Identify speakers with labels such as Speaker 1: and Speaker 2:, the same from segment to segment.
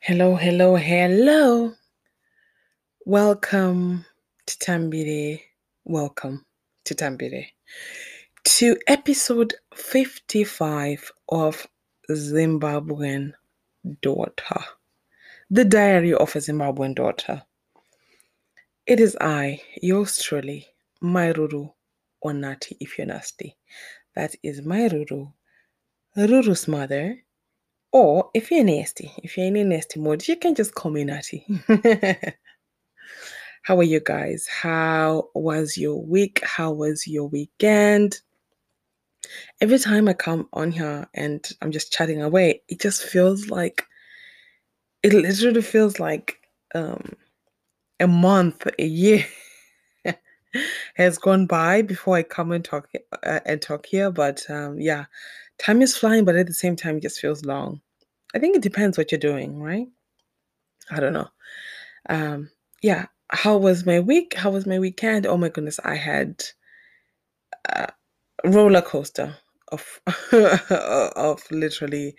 Speaker 1: Hello, hello, hello. Welcome to Tambire. Welcome to Tambire. To episode 55 of Zimbabwean Daughter. The Diary of a Zimbabwean Daughter. It is I, yours truly, Mairuru or Nati if you're nasty. That is Mai Ruru, Ruru's mother. Or if you're nasty, if you're in a nasty mode, you can just call me Nati. How are you guys? How was your week? How was your weekend? Every time I come on here and I'm just chatting away, it just feels like it literally feels like um a month, a year has gone by before I come and talk uh, and talk here. But um, yeah, time is flying, but at the same time, it just feels long. I think it depends what you're doing, right? I don't know. Um, yeah, how was my week? How was my weekend? Oh my goodness, I had a roller coaster of of literally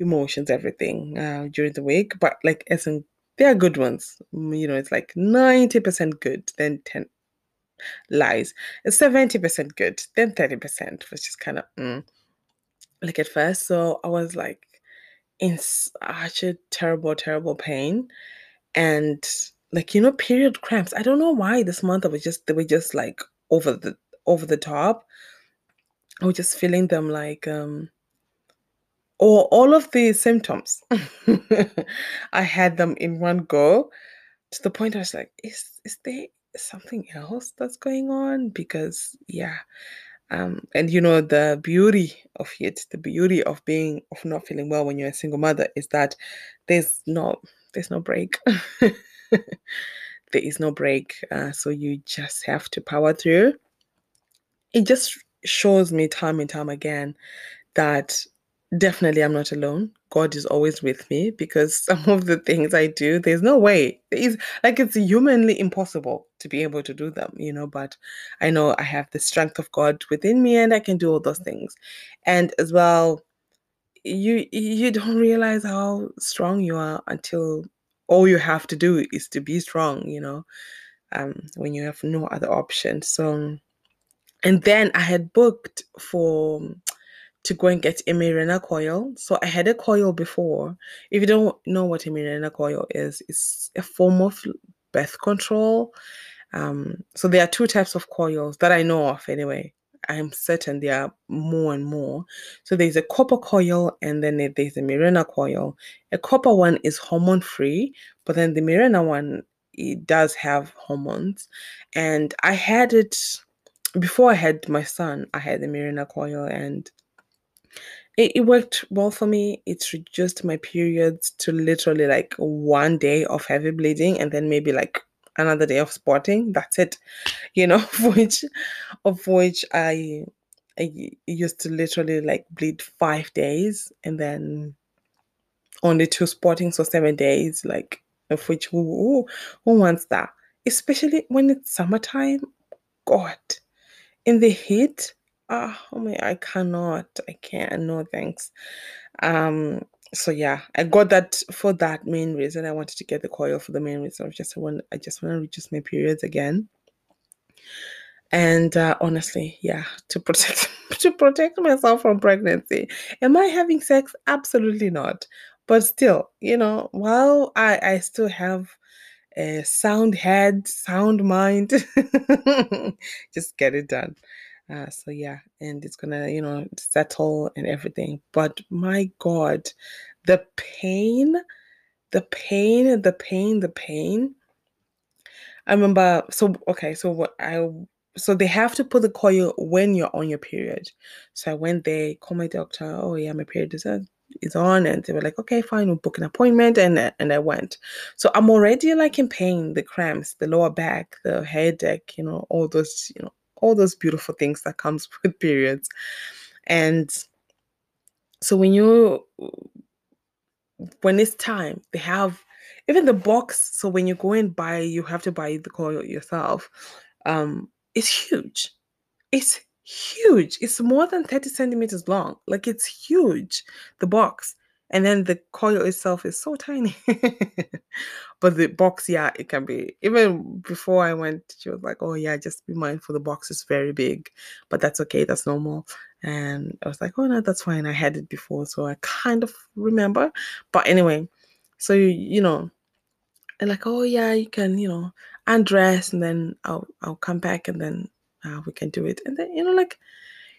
Speaker 1: emotions, everything uh, during the week. But like, as in, they are good ones. Mm, You know, it's like ninety percent good, then ten lies. It's seventy percent good, then thirty percent, which is kind of mm, like at first. So I was like in such a terrible, terrible pain, and like you know, period cramps. I don't know why this month I was just they were just like over the over the top. I was just feeling them like um or all of the symptoms. I had them in one go to the point I was like, is is there something else that's going on? Because yeah, um, and you know the beauty of it, the beauty of being of not feeling well when you're a single mother is that there's no there's no break. there is no break, uh, so you just have to power through. It just shows me time and time again that definitely I'm not alone. God is always with me because some of the things I do, there's no way. It's like it's humanly impossible to be able to do them, you know. But I know I have the strength of God within me and I can do all those things. And as well, you you don't realize how strong you are until all you have to do is to be strong, you know, um, when you have no other option. So and then I had booked for to go and get a Mirena coil. So I had a coil before. If you don't know what a Mirena coil is, it's a form of birth control. Um, so there are two types of coils that I know of anyway. I'm certain there are more and more. So there's a copper coil and then there's a Mirena coil. A copper one is hormone free, but then the Mirena one it does have hormones. And I had it before I had my son, I had the Mirena coil and it, it worked well for me. It reduced my periods to literally like one day of heavy bleeding and then maybe like another day of spotting. That's it. You know, of which of which I I used to literally like bleed five days and then only two spotting, so seven days, like of which who, who, who wants that? Especially when it's summertime. God in the heat ah oh my i cannot i can't no thanks. Um so yeah i got that for that main reason i wanted to get the coil for the main reason of just i want i just want to reduce my periods again. And uh, honestly yeah to protect to protect myself from pregnancy. Am i having sex? Absolutely not. But still you know while i i still have a sound head sound mind just get it done uh, so yeah, and it's gonna, you know, settle and everything. But my God, the pain, the pain, the pain, the pain. I remember. So okay, so what I so they have to put the coil when you're on your period. So I went there, called my doctor. Oh yeah, my period is is on, and they were like, okay, fine, we'll book an appointment, and and I went. So I'm already like in pain, the cramps, the lower back, the headache, you know, all those, you know, all those beautiful things that comes with periods. And so when you when it's time they have even the box so when you go and buy you have to buy the coil yourself um it's huge. It's huge. It's more than 30 centimeters long. Like it's huge the box and then the coil itself is so tiny. but the box, yeah, it can be. Even before I went, she was like, "Oh yeah, just be mindful. The box is very big, but that's okay. That's normal." And I was like, "Oh no, that's fine. I had it before, so I kind of remember." But anyway, so you you know, and like, "Oh yeah, you can, you know, undress, and then I'll I'll come back, and then uh, we can do it." And then you know, like,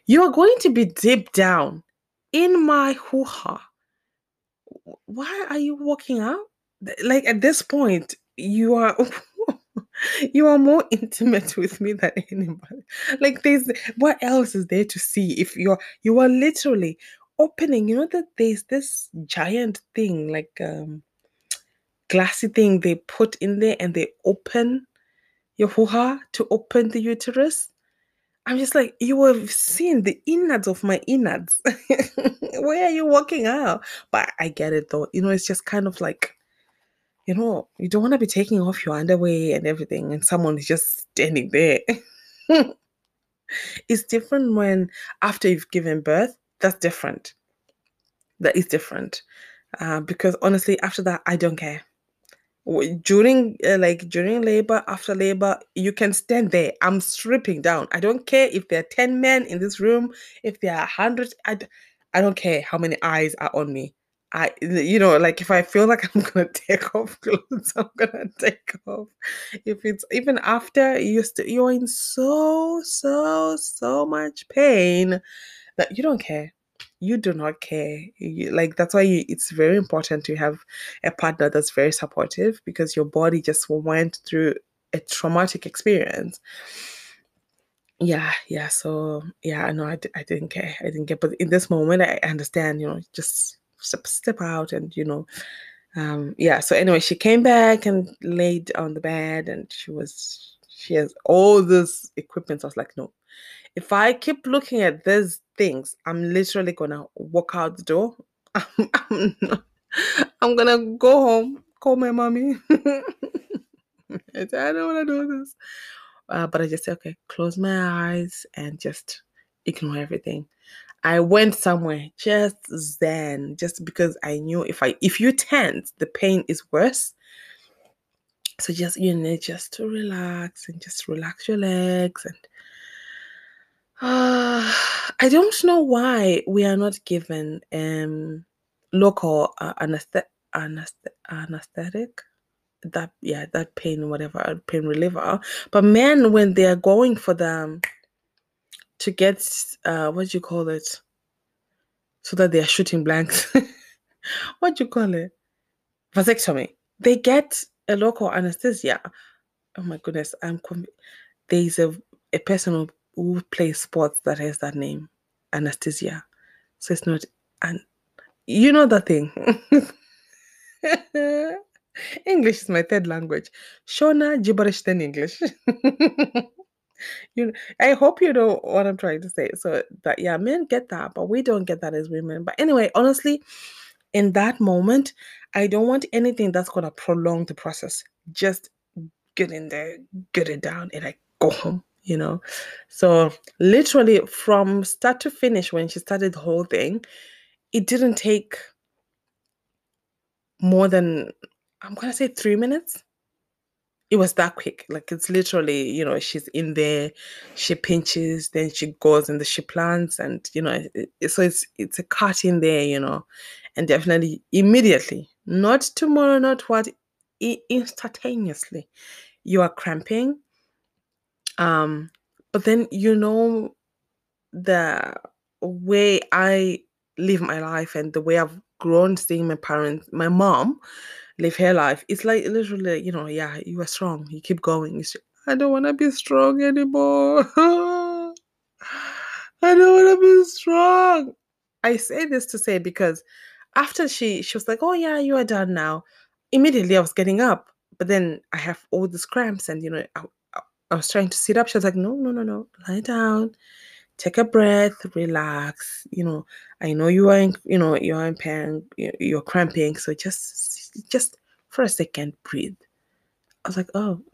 Speaker 1: you are going to be deep down in my hoo ha why are you walking out? Like at this point, you are you are more intimate with me than anybody. Like there's what else is there to see if you're you are literally opening, you know that there's this giant thing, like um glassy thing they put in there and they open your hoo-ha to open the uterus. I'm just like, you have seen the innards of my innards. Where are you walking out? But I get it though. You know, it's just kind of like, you know, you don't want to be taking off your underwear and everything, and someone is just standing there. it's different when after you've given birth, that's different. That is different. Uh, because honestly, after that, I don't care during uh, like during labor after labor you can stand there. I'm stripping down. I don't care if there are 10 men in this room if there are 100 I, I don't care how many eyes are on me. I you know like if i feel like i'm gonna take off clothes i'm gonna take off. If it's even after you st- you're in so so so much pain that you don't care you do not care. You, like that's why you, it's very important to have a partner that's very supportive because your body just went through a traumatic experience. Yeah yeah so yeah i know I, I didn't care i didn't care. But in this moment i understand you know just step, step out and you know um yeah so anyway she came back and laid on the bed and she was she has all this equipment. So i was like no if I keep looking at these things, I'm literally gonna walk out the door. I'm, I'm, I'm gonna go home, call my mommy. I don't want to do this. Uh, but I just said, okay, close my eyes and just ignore everything. I went somewhere just then, just because I knew if I if you tense, the pain is worse. So just you need just to relax and just relax your legs and uh, I don't know why we are not given um local uh, anesthet- anesthet- anesthetic. That yeah, that pain, whatever pain reliever. But men, when they are going for them to get uh, what do you call it? So that they are shooting blanks. what do you call it? Vasectomy. They get a local anesthesia. Oh my goodness, I'm. There's a a person who who plays sports that has that name, anesthesia. So it's not, and you know that thing. English is my third language. Shona gibberish then English. you know, I hope you know what I'm trying to say. So that yeah, men get that, but we don't get that as women. But anyway, honestly, in that moment, I don't want anything that's gonna prolong the process. Just get in there, get it down, and I go home you know. So literally from start to finish when she started the whole thing it didn't take more than i'm gonna say three minutes. It was that quick. Like it's literally you know she's in there she pinches then she goes and the she plants and you know it, so it's it's a cut in there you know and definitely immediately not tomorrow not what instantaneously you are cramping um, but then you know the way I live my life and the way I've grown seeing my parents, my mom live her life. It's like literally, you know, yeah, you are strong. You keep going. I don't want to be strong anymore. I don't want to be strong. I say this to say because after she she was like, "Oh yeah, you are done now." Immediately, I was getting up, but then I have all these cramps, and you know, I, I was trying to sit up. She was like, no, no, no, no, lie down, take a breath, relax. You know, I know you are, in, you know, you are in pain, you're cramping, so just, just for a second, breathe. I was like, oh,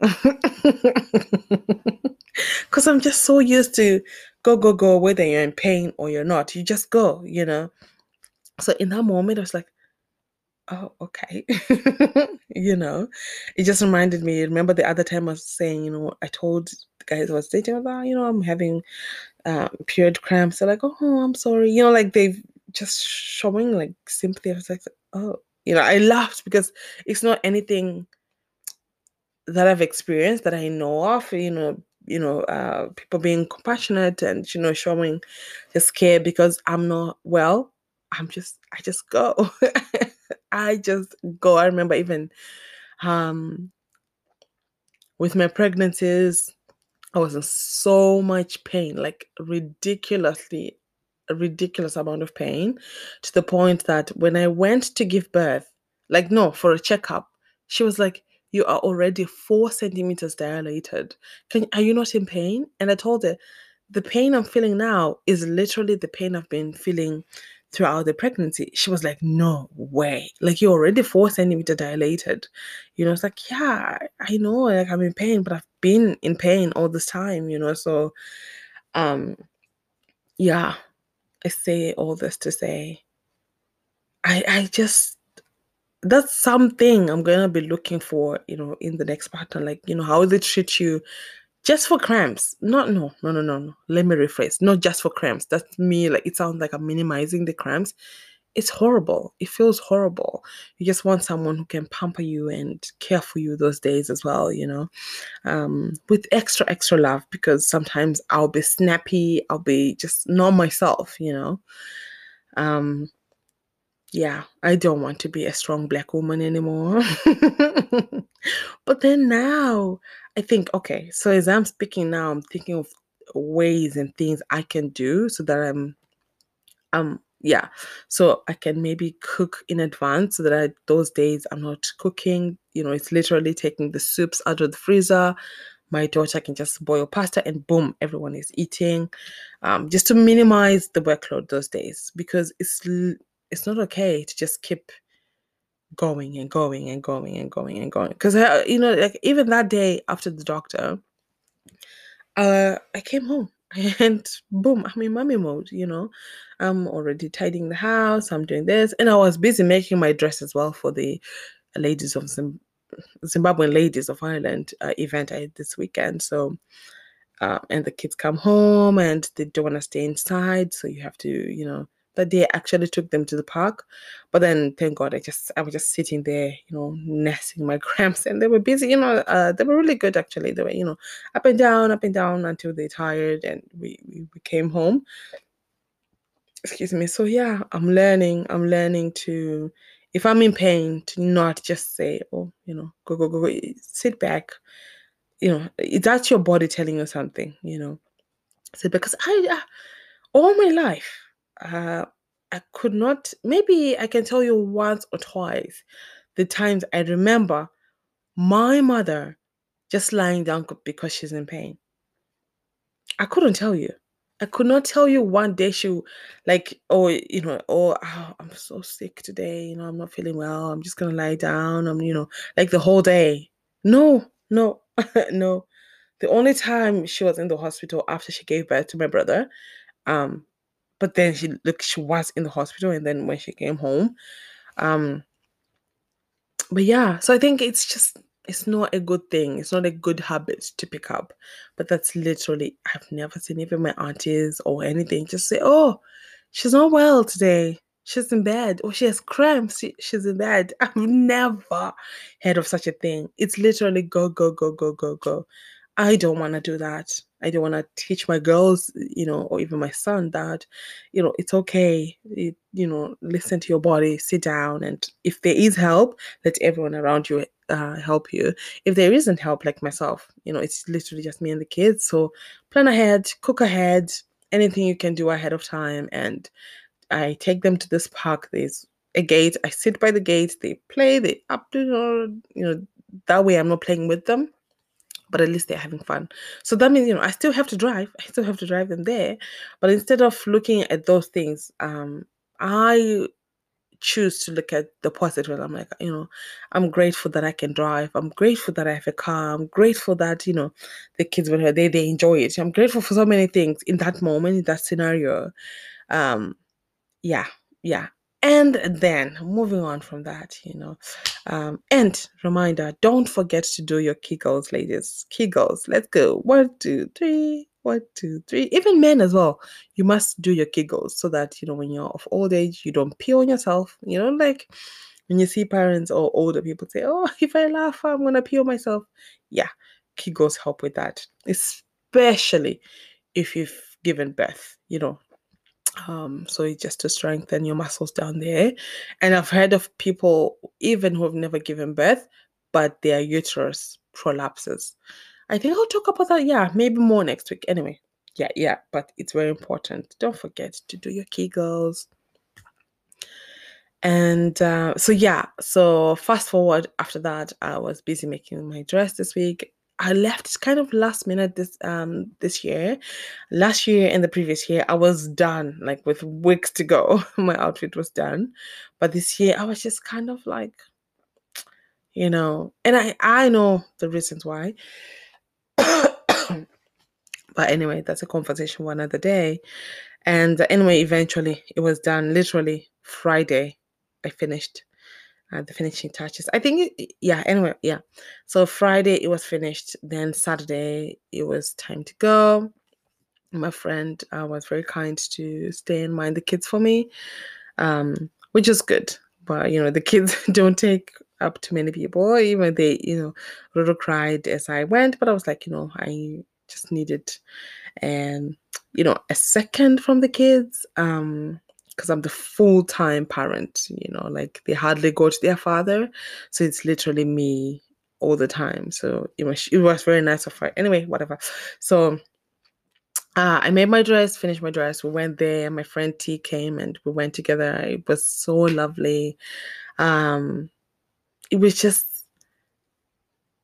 Speaker 1: because I'm just so used to go, go, go, whether you're in pain or you're not. You just go, you know. So in that moment, I was like, oh, okay. you know, it just reminded me. Remember the other time I was saying, you know, I told the guys I was dating about, you know, I'm having um, period cramps. They're like, oh, I'm sorry. You know, like they've just showing like sympathy. I was like, oh, you know, I laughed because it's not anything that I've experienced that I know of. You know, you know, uh, people being compassionate and you know showing just care because I'm not well. I'm just, I just go. I just go. I remember even um, with my pregnancies, I was in so much pain, like ridiculously, a ridiculous amount of pain, to the point that when I went to give birth, like no, for a checkup, she was like, "You are already four centimeters dilated. Can are you not in pain?" And I told her, "The pain I'm feeling now is literally the pain I've been feeling." Throughout the pregnancy. She was like, No way. Like you're already four centimeter dilated. You know, it's like, yeah, I know, like I'm in pain, but I've been in pain all this time, you know. So um yeah, I say all this to say I I just that's something I'm gonna be looking for, you know, in the next partner. Like, you know, how they treat you just for cramps. Not no, no, no, no, no. Let me rephrase. Not just for cramps. That's me. Like it sounds like I'm minimizing the cramps. It's horrible. It feels horrible. You just want someone who can pamper you and care for you those days as well, you know, um, with extra, extra love because sometimes I'll be snappy. I'll be just not myself, you know. Um, yeah, I don't want to be a strong black woman anymore. but then now I think, okay, so as I'm speaking now, I'm thinking of ways and things I can do so that I'm um yeah so i can maybe cook in advance so that I, those days i'm not cooking you know it's literally taking the soups out of the freezer. My daughter can just boil pasta and boom everyone is eating um, just to minimize the workload those days because it's it's not okay to just keep going and going and going and going and going. Because you know like even that day after the doctor uh i came home and boom i'm in mommy mode you know. I'm already tidying the house i'm doing this and i was busy making my dress as well for the ladies of Zim- zimbabwean ladies of ireland uh, event i had this weekend. So uh, and the kids come home and they don't want to stay inside so you have to you know that day I actually took them to the park. But then thank God I just I was just sitting there, you know, nursing my cramps and they were busy, you know, uh, they were really good actually. They were, you know, up and down, up and down until they tired and we, we, we came home. Excuse me. So yeah, I'm learning. I'm learning to if I'm in pain to not just say, oh, you know, go, go, go, go. Sit back. You know, that's your body telling you something, you know. So because I, uh, all my life, uh, I could not, maybe I can tell you once or twice the times I remember my mother just lying down because she's in pain. I couldn't tell you. I could not tell you one day she like oh you know oh, oh I'm so sick today you know I'm not feeling well I'm just gonna lie down I'm you know like the whole day no no no the only time she was in the hospital after she gave birth to my brother um but then she look she was in the hospital and then when she came home um but yeah so i think it's just it's not a good thing. It's not a good habit to pick up but that's literally i've never seen even my aunties or anything just say oh she's not well today. She's in bed or she has cramps. She, she's in bed. I've never heard of such a thing. It's literally go go go go go go. I don't want to do that I don't want to teach my girls, you know, or even my son that, you know, it's okay. It, you know, listen to your body, sit down, and if there is help, let everyone around you uh, help you. If there isn't help, like myself, you know, it's literally just me and the kids. So plan ahead, cook ahead, anything you can do ahead of time, and I take them to this park. There's a gate. I sit by the gate. They play. They up to you know. That way, I'm not playing with them but at least they're having fun. So that means, you know, I still have to drive. I still have to drive them there. But instead of looking at those things, um, I choose to look at the positive. I'm like, you know, I'm grateful that I can drive. I'm grateful that I have a car. I'm grateful that, you know, the kids when they they enjoy it. I'm grateful for so many things in that moment, in that scenario. Um, yeah, yeah. And then moving on from that, you know, um, and reminder, don't forget to do your Kegels, ladies. Kegels, let's go. One, two, three. One, two, three. Even men as well. You must do your Kegels so that you know when you're of old age, you don't pee on yourself. You know, like when you see parents or older people say, "Oh, if I laugh, I'm gonna pee on myself." Yeah, Kegels help with that, especially if you've given birth. You know, um, so it's just to strengthen your muscles down there. And I've heard of people even who have never given birth, but their uterus prolapses. I think I'll talk about that. Yeah, maybe more next week. Anyway, yeah, yeah, but it's very important. Don't forget to do your Kegels. And uh, so, yeah, so fast forward after that, I was busy making my dress this week. I left kind of last minute this um this year. Last year and the previous year, I was done, like with weeks to go. My outfit was done. But this year I was just kind of like, you know, and I I know the reasons why. but anyway, that's a conversation one other day. And anyway, eventually it was done literally Friday. I finished uh, the finishing touches. I think, it, yeah, anyway, yeah. So Friday it was finished. Then Saturday it was time to go. My friend uh, was very kind to stay and mind the kids for me, um, which is good. But, you know, the kids don't take up too many people. Even they, you know, little cried as I went, but I was like, you know, I just needed, and you know, a second from the kids. Um, because I'm the full time parent, you know, like they hardly go to their father. So it's literally me all the time. So it was, it was very nice of her. Anyway, whatever. So uh, I made my dress, finished my dress. We went there. My friend T came and we went together. It was so lovely. Um, it was just,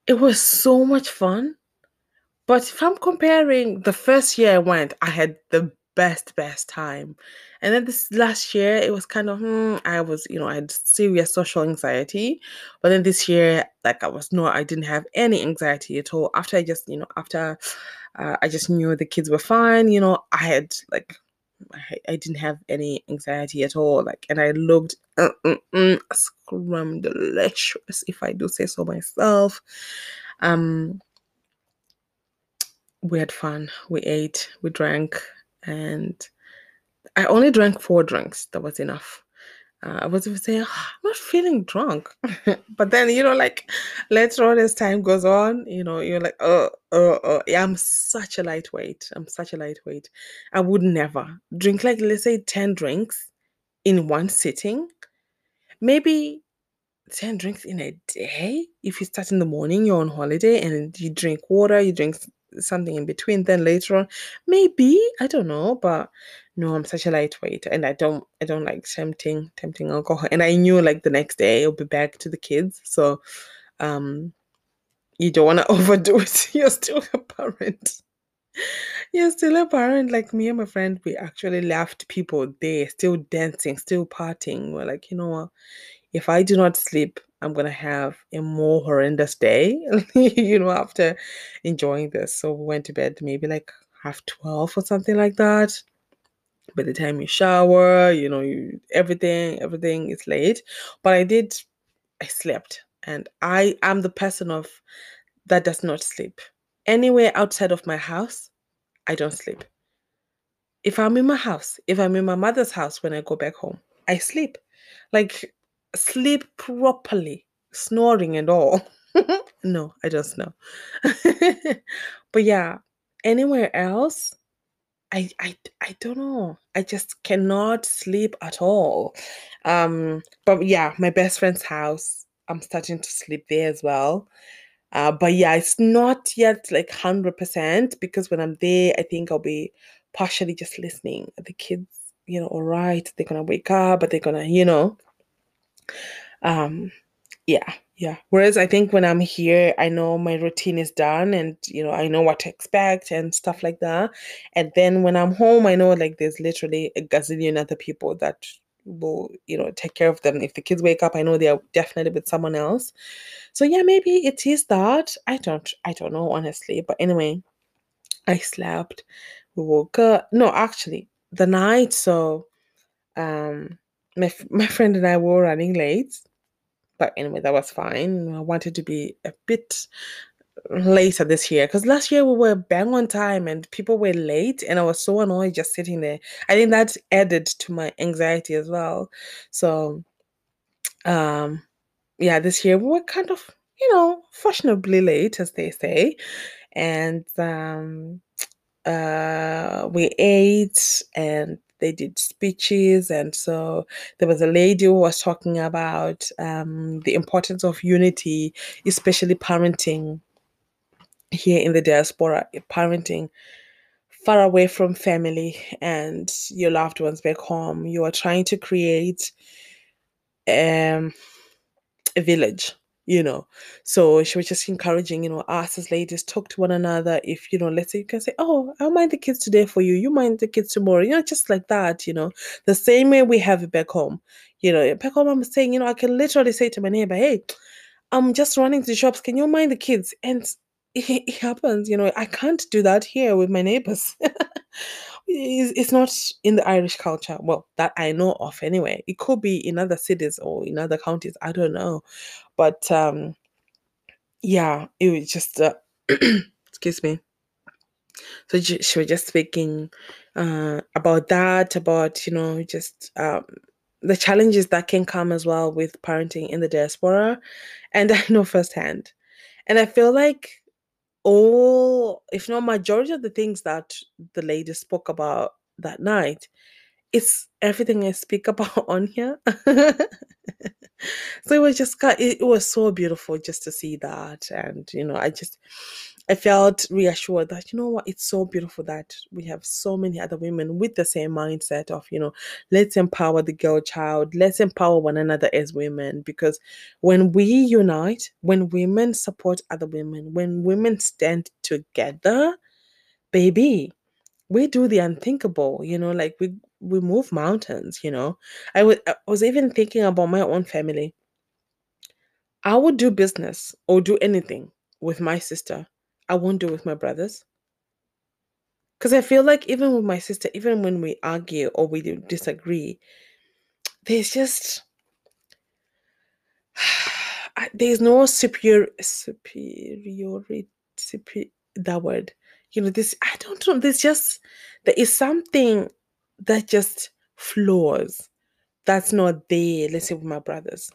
Speaker 1: it was so much fun. But if I'm comparing the first year I went, I had the best, best time. And then this last year, it was kind of, hmm, I was, you know, I had serious social anxiety. But then this year, like I was not, I didn't have any anxiety at all. After I just, you know, after uh, I just knew the kids were fine, you know, I had like, I, I didn't have any anxiety at all. Like, and I looked uh, uh, uh, scrum delicious, if I do say so myself. Um, we had fun. We ate, we drank, and I only drank four drinks. That was enough. Uh, I was even saying, oh, I'm not feeling drunk. but then, you know, like later on as time goes on, you know, you're like, oh, oh, oh, yeah, I'm such a lightweight. I'm such a lightweight. I would never drink like, let's say, 10 drinks in one sitting. Maybe 10 drinks in a day. If you start in the morning, you're on holiday and you drink water, you drink something in between then later on. Maybe i don't know but no i'm such a lightweight and i don't i don't like tempting tempting alcohol. And i knew like the next day i'll be back to the kids so um you don't want to overdo it. You're still a parent. You're still a parent. Like me and my friend we actually left people there still dancing still partying. We're like you know what? If i do not sleep I'm gonna have a more horrendous day, you know, after enjoying this. So we went to bed maybe like half 12 or something like that. By the time you shower, you know, you everything, everything is late. But I did I slept and I am the person of that does not sleep. Anywhere outside of my house, I don't sleep. If I'm in my house, if I'm in my mother's house when I go back home, I sleep. Like sleep properly, snoring and all. no, I just know. but yeah, anywhere else, I, I I don't know. I just cannot sleep at all. Um, but yeah, my best friend's house, I'm starting to sleep there as well. Uh, but yeah, it's not yet like hundred percent because when I'm there, I think I'll be partially just listening. The kids, you know, all right, they're gonna wake up, but they're gonna, you know, um yeah yeah. Whereas i think when i'm here i know my routine is done and you know i know what to expect and stuff like that. And then when i'm home i know like there's literally a gazillion other people that will you know take care of them. If the kids wake up i know they're definitely with someone else. So yeah maybe it is that. I don't i don't know honestly. But anyway i slept. We woke up. No actually the night so um my my friend and I were running late, but anyway, that was fine. I wanted to be a bit later this year because last year we were bang on time and people were late and I was so annoyed just sitting there. I think that added to my anxiety as well. So um yeah, this year we were kind of, you know, fashionably late as they say. And um uh we ate and they did speeches and so there was a lady who was talking about um, the importance of unity especially parenting here in the diaspora, parenting far away from family and your loved ones back home. You are trying to create um, a village, you know. So she was just encouraging, you know, us as ladies talk to one another. If you know, let's say you can say, "Oh, I'll mind the kids today for you. You mind the kids tomorrow." You know, just like that. You know, the same way we have it back home. You know, back home, I'm saying, you know, I can literally say to my neighbor, "Hey." I'm just running to the shops. Can you mind the kids? And it, happens, you know. I can't do that here with my neighbors. it's not in the Irish culture. Well, that I know of anyway. It could be in other cities or in other counties. I don't know. But um yeah, it was just uh, excuse me. So she was just speaking uh, about that, about you know, just um, the challenges that can come as well with parenting in the diaspora, and I know firsthand. And I feel like all, if not majority of the things that the lady spoke about that night, it's everything I speak about on here. so it was just it, it was so beautiful just to see that, and you know, I just I felt reassured that you know what, it's so beautiful that we have so many other women with the same mindset of you know, let's empower the girl child, let's empower one another as women because when we unite, when women support other women, when women stand together, baby, we do the unthinkable. You know, like we we move mountains. You know, I was was even thinking about my own family. I would do business or do anything with my sister I won't do with my brothers. Because I feel like even with my sister, even when we argue or we disagree, there's just there's no superior superiority super, that word you know this i don't know there's just there is something that just flows that's not there let's say with my brothers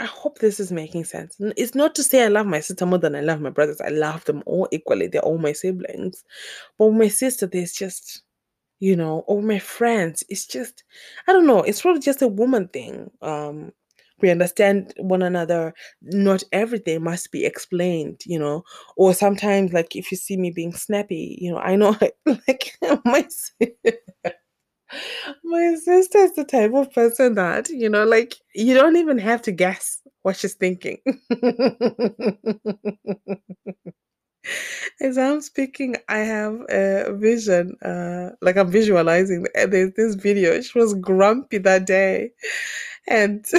Speaker 1: I hope this is making sense. It's not to say I love my sister more than I love my brothers. I love them all equally. They're all my siblings. But with my sister, there's just, you know, or my friends, it's just, I don't know. It's probably just a woman thing. Um, we understand one another. Not everything must be explained, you know. Or sometimes, like if you see me being snappy, you know, I know, like my. My sister is the type of person that, you know, like you don't even have to guess what she's thinking. As I'm speaking, I have a vision, uh, like I'm visualizing. This video. She was grumpy that day, and so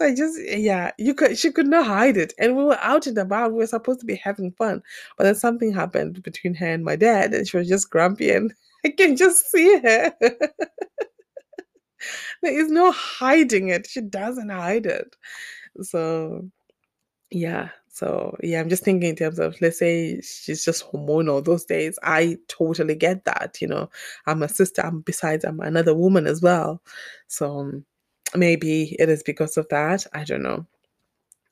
Speaker 1: I just, yeah, you could. She could not hide it, and we were out and about. We were supposed to be having fun, but then something happened between her and my dad, and she was just grumpy and I can just see her. there is no hiding it. She doesn't hide it. So, yeah. So, yeah, I'm just thinking in terms of, let's say she's just hormonal those days. I totally get that. You know, I'm a sister. I'm, besides, I'm another woman as well. So, um, maybe it is because of that. I don't know.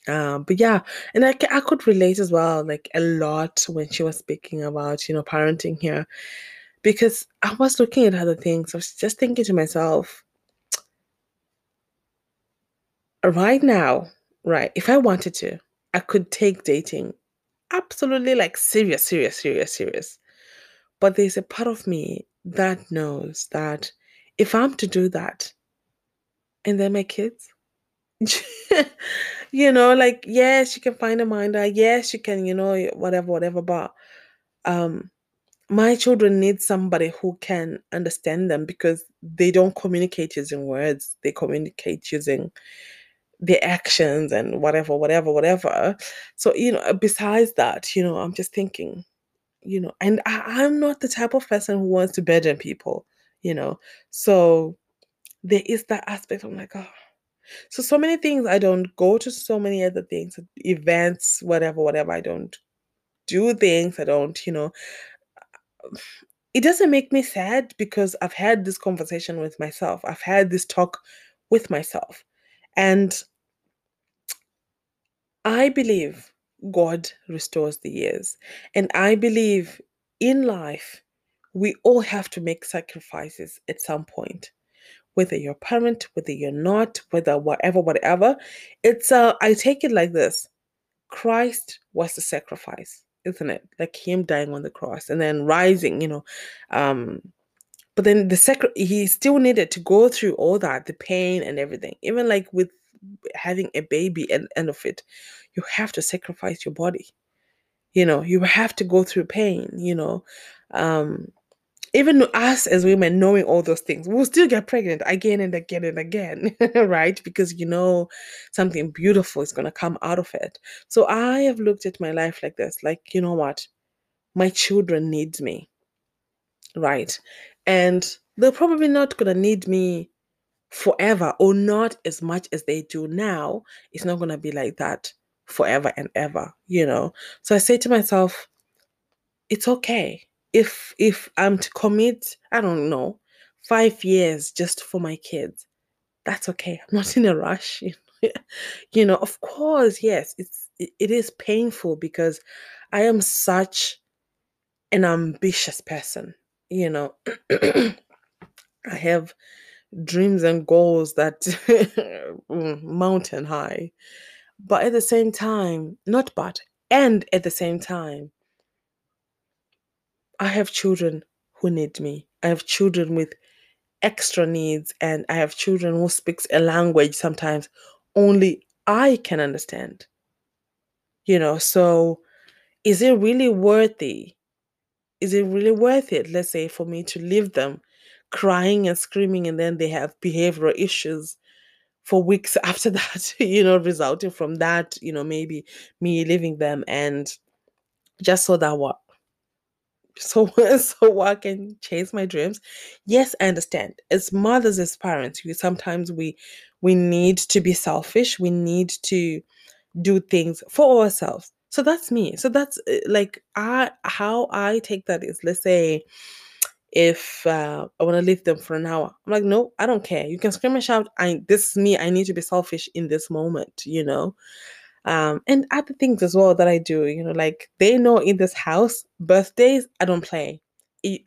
Speaker 1: Um, but yeah, and I, I could relate as well, like a lot when she was speaking about, you know, parenting here because I was looking at other things. I was just thinking to myself, right now, right, if I wanted to, I could take dating absolutely like serious, serious, serious, serious. But there's a part of me that knows that if I'm to do that and they're my kids, you know, like, yes, you can find a minder, yes, you can, you know, whatever, whatever, but um my children need somebody who can understand them because they don't communicate using words they communicate using their actions and whatever whatever whatever so you know uh, besides that you know i'm just thinking you know and I, i'm not the type of person who wants to burden people you know so there is that aspect. I'm like, oh. So, so many things I don't go to so many other things, events, whatever, whatever. I don't do things. I don't, you know. It doesn't make me sad because I've had this conversation with myself. I've had this talk with myself. And I believe God restores the years. And I believe in life, we all have to make sacrifices at some point. Whether you're a parent, whether you're not, whether whatever, whatever. It's uh I take it like this. Christ was the sacrifice, isn't it? Like him dying on the cross and then rising, you know. Um but then the sacri- he still needed to go through all that, the pain and everything. Even like with having a baby and end of it, you have to sacrifice your body. You know, you have to go through pain, you know. Um even us as women knowing all those things, we'll still get pregnant again and again and again, right? Because you know something beautiful is gonna come out of it. So I have looked at my life like this, like, you know what? My children need me. Right. And they're probably not gonna need me forever or not as much as they do now. It's not gonna be like that forever and ever, you know. So I say to myself, it's okay if if I'm to commit, I don't know, five years just for my kids. That's okay. I'm not in a rush. you know, of course, yes, it's it, it is painful because I am such an ambitious person. You know, I have dreams and goals that mm, mountain high but at the same time not but and at the same time i have children who need me. I have children with extra needs and i have children who speaks a language sometimes only i can understand. You know so is it really worthy? Is it really worth it let's say for me to leave them crying and screaming and then they have behavioral issues for weeks after that you know resulting from that you know maybe me leaving them and just so that what so so I can chase my dreams. Yes, I understand. As mothers, as parents, we sometimes we we need to be selfish. We need to do things for ourselves. So that's me. So that's uh, like I how I take that is let's say if uh, I want to leave them for an hour. I'm like, no, I don't care. You can scream and shout. I this is me. I need to be selfish in this moment, you know. Um, and other things as well that I do, you know, like they know in this house, birthdays, I don't play.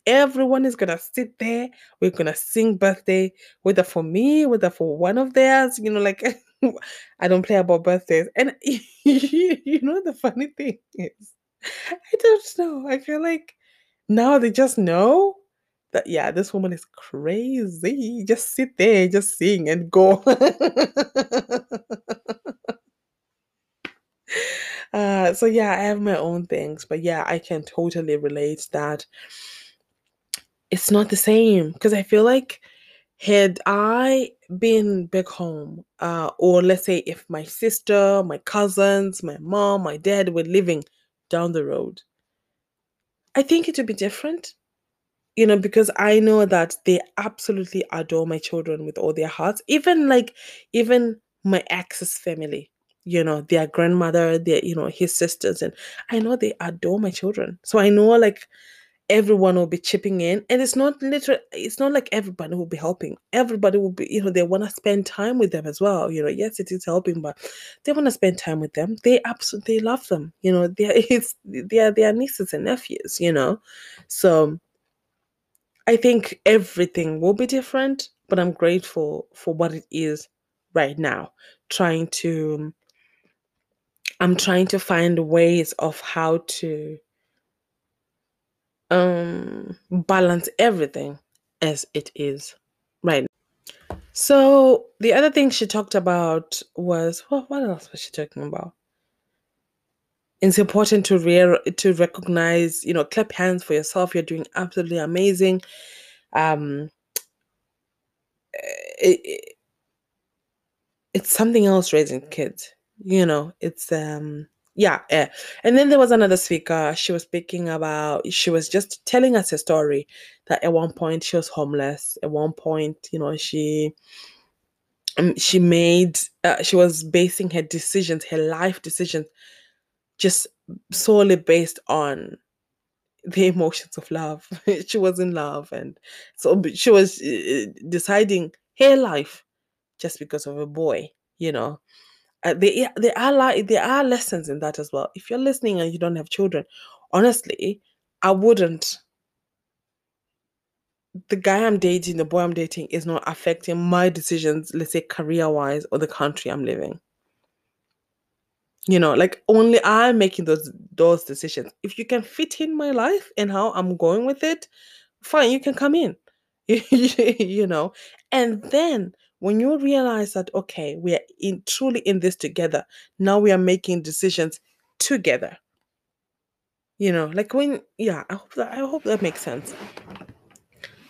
Speaker 1: Everyone is gonna sit there. We're gonna sing birthday, whether for me, whether for one of theirs, you know, like I don't play about birthdays. And you know, the funny thing is, I don't know. I feel like now they just know that yeah, this woman is crazy. Just sit there, just sing and go. uh, so yeah, I have my own things, but yeah, I can totally relate that it's not the same because I feel like had I been back home, uh, or let's say if my sister, my cousins, my mom, my dad were living down the road, I think it would be different you know, because I know that they absolutely adore my children with all their hearts. Even like, even my ex's family, you know, their grandmother, their, you know, his sisters, and I know they adore my children. So I know like everyone will be chipping in, and it's not literally, it's not like everybody will be helping. Everybody will be, you know, they want to spend time with them as well. You know, yes, it is helping, but they want to spend time with them. They absolutely love them. You know, they're it's they're their nieces and nephews. You know, so I think everything will be different, but I'm grateful for what it is right now. Trying to, I'm trying to find ways of how to um balance everything as it is right now. So the other thing she talked about was what, what else was she talking about? It's important to re- to recognize, you know, clap hands for yourself. You're doing absolutely amazing. Um, it, it- it's something else raising kids. You know, it's um yeah, yeah. And then there was another speaker. She was speaking about, she was just telling us a story that at one point she was homeless. At one point, you know, she um, she made, uh, she was basing her decisions, her life decisions, just solely based on the emotions of love. she was in love, and so she was uh, deciding her life just because of a boy, you know. Uh, there, there are like there are lessons in that as well. If you're listening and you don't have children, honestly, I wouldn't. The guy I'm dating, the boy I'm dating, is not affecting my decisions. Let's say career wise or the country I'm living. You know, like only I'm making those those decisions. If you can fit in my life and how I'm going with it, fine, you can come in. you know, and then when you realize that okay we are in truly in this together now we are making decisions together you know like when yeah i hope that i hope that makes sense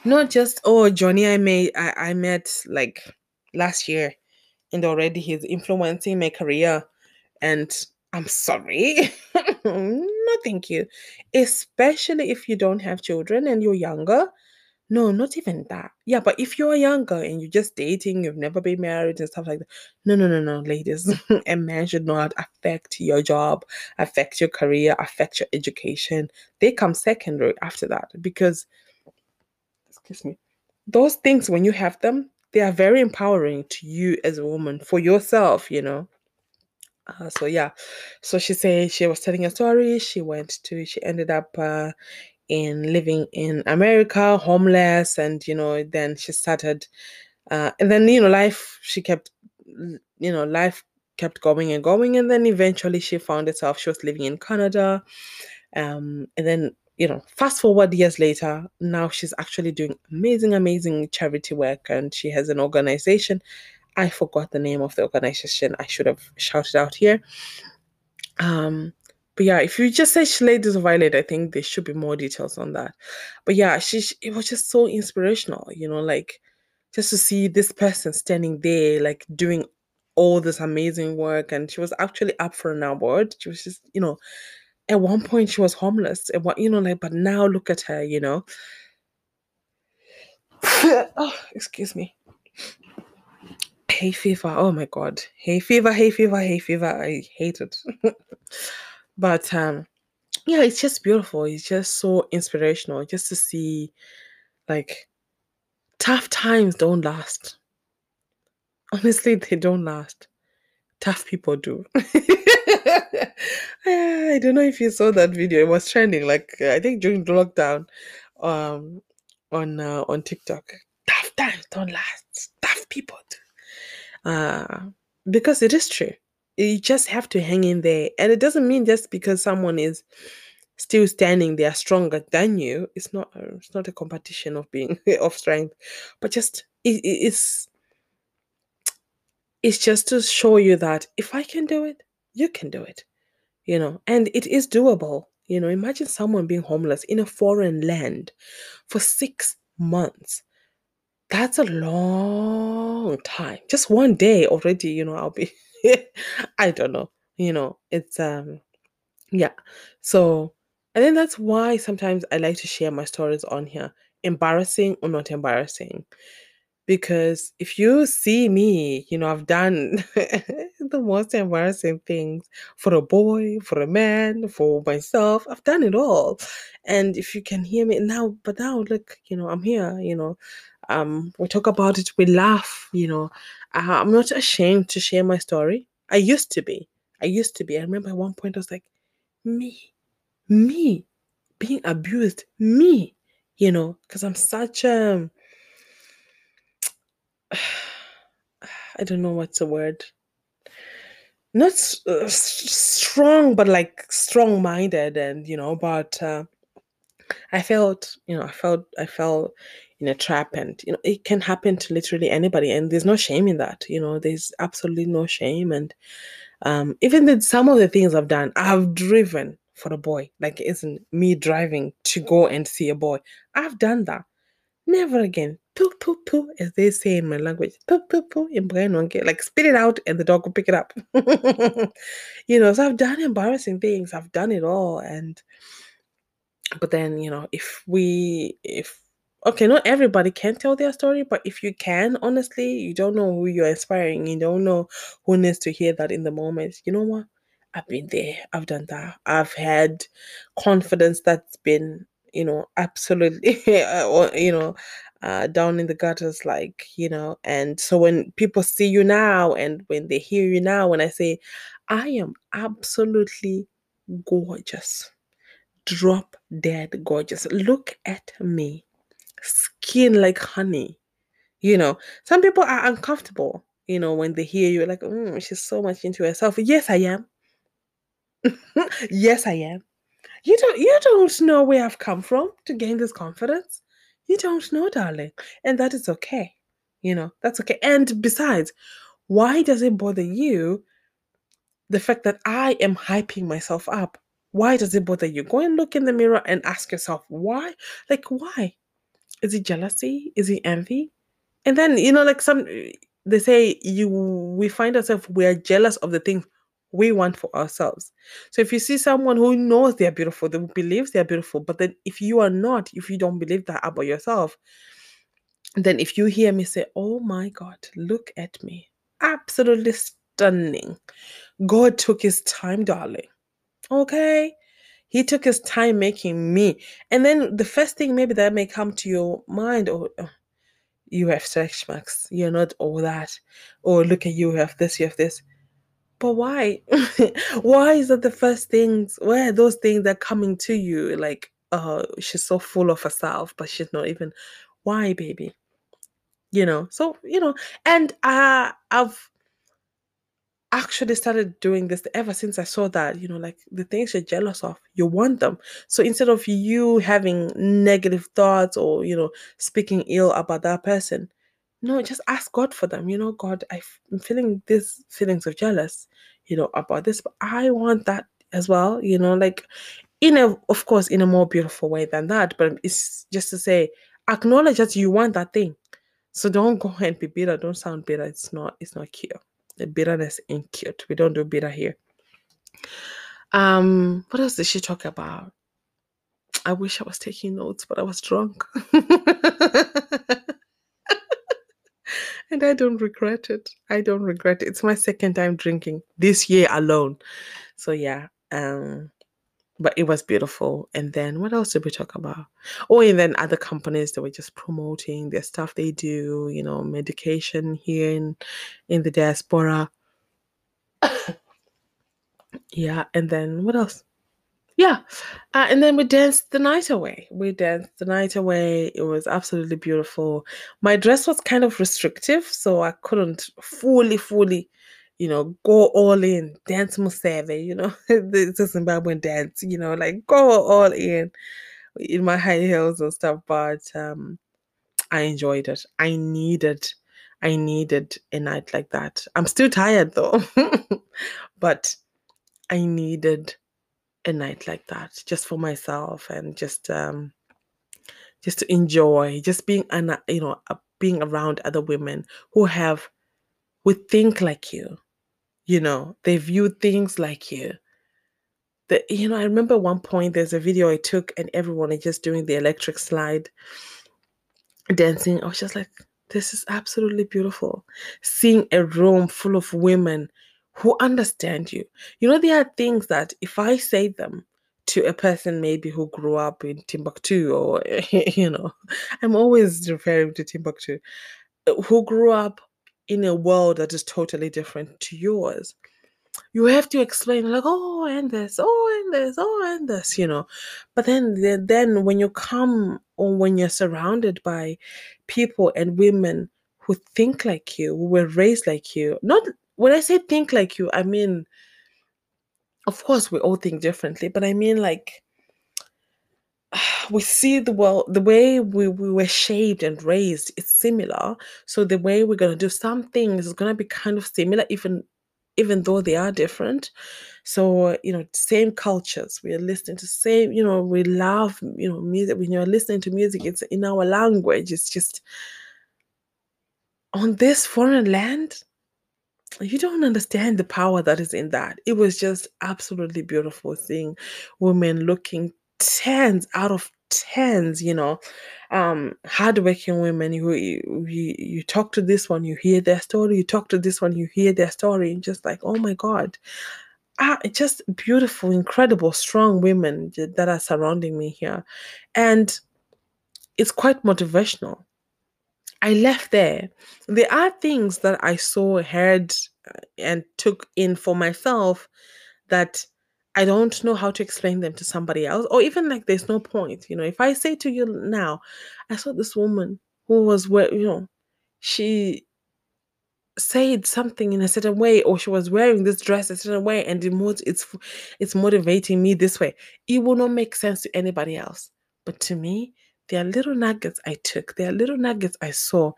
Speaker 1: not just oh johnny i made i, I met like last year and already he's influencing my career and i'm sorry no thank you especially if you don't have children and you're younger no, not even that. Yeah, but if you're younger and you're just dating, you've never been married and stuff like that. No, no, no, no, ladies. a man should not affect your job, affect your career, affect your education. They come secondary after that because, excuse me, those things, when you have them, they are very empowering to you as a woman for yourself, you know. Uh, so yeah, so she said she was telling a story. She went to, she ended up uh, in living in America, homeless, and you know, then she started, uh, and then you know, life she kept, you know, life kept going and going, and then eventually she found herself she was living in Canada, um, and then you know, fast forward years later, now she's actually doing amazing, amazing charity work, and she has an organization. I forgot the name of the organization. I should have shouted out here. Um, but yeah, if you just say Ladies of Ireland, I think there should be more details on that. But yeah, she, she it was just so inspirational, you know, like just to see this person standing there, like doing all this amazing work, and she was actually up for an award. She was just, you know, at one point she was homeless, and what you know, like, but now look at her, you know. oh, excuse me. Hay fever. Oh my god. Hay fever, hay fever, hay fever. I hate it. But um, yeah, it's just beautiful. It's just so inspirational just to see like tough times don't last. Honestly, they don't last. Tough people do. I don't know if you saw that video. It was trending, like I think during the lockdown, um, on uh, on TikTok. Tough times don't last. Tough people do. Uh, because it is true you just have to hang in there. And it doesn't mean just because someone is still standing they are stronger than you. It's not uh, it's not a competition of being of strength, but just it, it's it's just to show you that if I can do it, you can do it. You know, and it is doable. You know, imagine someone being homeless in a foreign land for six months. That's a long time. Just one day already, you know, I'll be I don't know. You know, it's um yeah. So I think that's why sometimes I like to share my stories on here, embarrassing or not embarrassing. Because if you see me, you know, I've done the most embarrassing things for a boy, for a man, for myself. I've done it all. And if you can hear me now, but now look, you know, I'm here, you know, um, we talk about it, we laugh, you know. Uh, I'm not ashamed to share my story. I used to be. I used to be. I remember at one point I was like, me, me, being abused, me, you know, because I'm such a, I don't know what's the word. Not uh, strong, but like strong minded, and you know, but uh, I felt, you know, I felt, I felt in a trap and you know it can happen to literally anybody and there's no shame in that you know there's absolutely no shame. And um even with some of the things i've done i've driven for a boy like isn't me driving to go and see a boy. I've done that. Never again. Poo poo poo, as they say in my language, poo poo poo in Brainwonke, like spit it out and the dog will pick it up. you know, so I've done embarrassing things, I've done it all. And but then, you know, if we if okay, not everybody can tell their story, but if you can, honestly, you don't know who you're inspiring, you don't know who needs to hear that in the moment. You know what? I've been there, I've done that. I've had confidence that's been, you know, absolutely, or, you know, uh, down in the gutters, like, you know. And so when people see you now and when they hear you now, when I say, I am absolutely gorgeous, drop dead gorgeous, look at me, skin like honey. You know, some people are uncomfortable, you know, when they hear you, like, mm, she's so much into herself. Yes, I am. yes, I am. You don't you don't know where I've come from to gain this confidence. You don't know, darling. And that is okay. You know, that's okay. And besides, why does it bother you the fact that I am hyping myself up? Why does it bother you? Go and look in the mirror and ask yourself, why? Like, why? Is it jealousy? Is it envy? And then, you know, like some, they say you, we find ourselves, we're jealous of the things we want for ourselves. So if you see someone who knows they're beautiful, they believes they're beautiful, but then if you are not, if you don't believe that about yourself, then if you hear me say, Oh my God, look at me, absolutely stunning. God took his time, darling. Okay. He took his time making me. And then the first thing maybe that may come to your mind, or oh, you have stretch marks, you're not all that. Or look at you, you have this, you have this but why? why is that the first things? Where are those things that coming to you? Like, oh, she's so full of herself, but she's not even. Why, baby? You know. So you know, and uh, I've actually started doing this ever since I saw that, you know, like the things you're jealous of, you want them. So instead of you having negative thoughts or, you know, speaking ill about that person, no, just ask God for them. You know, God, I'm feeling these feelings of jealous, you know, about this, but I want that as well, you know, like in a, of course, in a more beautiful way than that, but it's just to say, acknowledge that you want that thing. So don't go and be bitter. Don't sound bitter. It's not, it's not cute. The bitterness ain't cute. We don't do bitter here. Um, what else did she talk about? I wish I was taking notes, but I was drunk. and I don't regret it. I don't regret it. It's my second time drinking this year alone. So yeah, um but it was beautiful. And then what else did we talk about? Oh, and then other companies that were just promoting their stuff they do, you know, medication here in in the diaspora. yeah, and then what else? Yeah. Uh, and then we danced the night away. We danced the night away. It was absolutely beautiful. My dress was kind of restrictive, so I couldn't fully, fully, you know, go all in, dance museve, you know, it's a Zimbabwean dance, you know, like go all in in my high heels and stuff. But um, I enjoyed it. I needed, I needed a night like that. I'm still tired though, but I needed a night like that just for myself and just um just to enjoy just being an you know being around other women who have who think like you you know they view things like you. The, you know i remember one point there's a video i took and everyone is just doing the electric slide dancing. I was just like this is absolutely beautiful. Seeing a room full of women who understand you. You know, there are things that if I say them to a person maybe who grew up in Timbuktu or, you know, I'm always referring to Timbuktu, uh, who grew up in a world that is totally different to yours. You have to explain like, oh, and this, oh, and this, oh, and this, you know. But then, then when you come or when you're surrounded by people and women who think like you, who were raised like you, not when I say think like you, I mean, of course, we all think differently, but I mean, like, we see the world, the way we, we were shaped and raised is similar. So the way we're going to do some things is going to be kind of similar, even even though they are different. So, you know, same cultures. We are listening to same, you know, we love, you know, music. When you're listening to music, it's in our language. It's just on this foreign land you don't understand the power that is in that. It was just absolutely beautiful seeing women looking tens out of tens, you know, um, hardworking women. You, you you talk to this one, you hear their story. You talk to this one, you hear their story, and just like, oh my god, ah, just beautiful, incredible, strong women that are surrounding me here, and it's quite motivational I left there. There are things that I saw, heard, uh, and took in for myself that I don't know how to explain them to somebody else, or even like there's no point. You know, if I say to you now, I saw this woman who was where you know, she said something in a certain way, or she was wearing this dress a certain way, and it's it's motivating me this way. It will not make sense to anybody else, but to me, there are little nuggets I took. There are little nuggets I saw.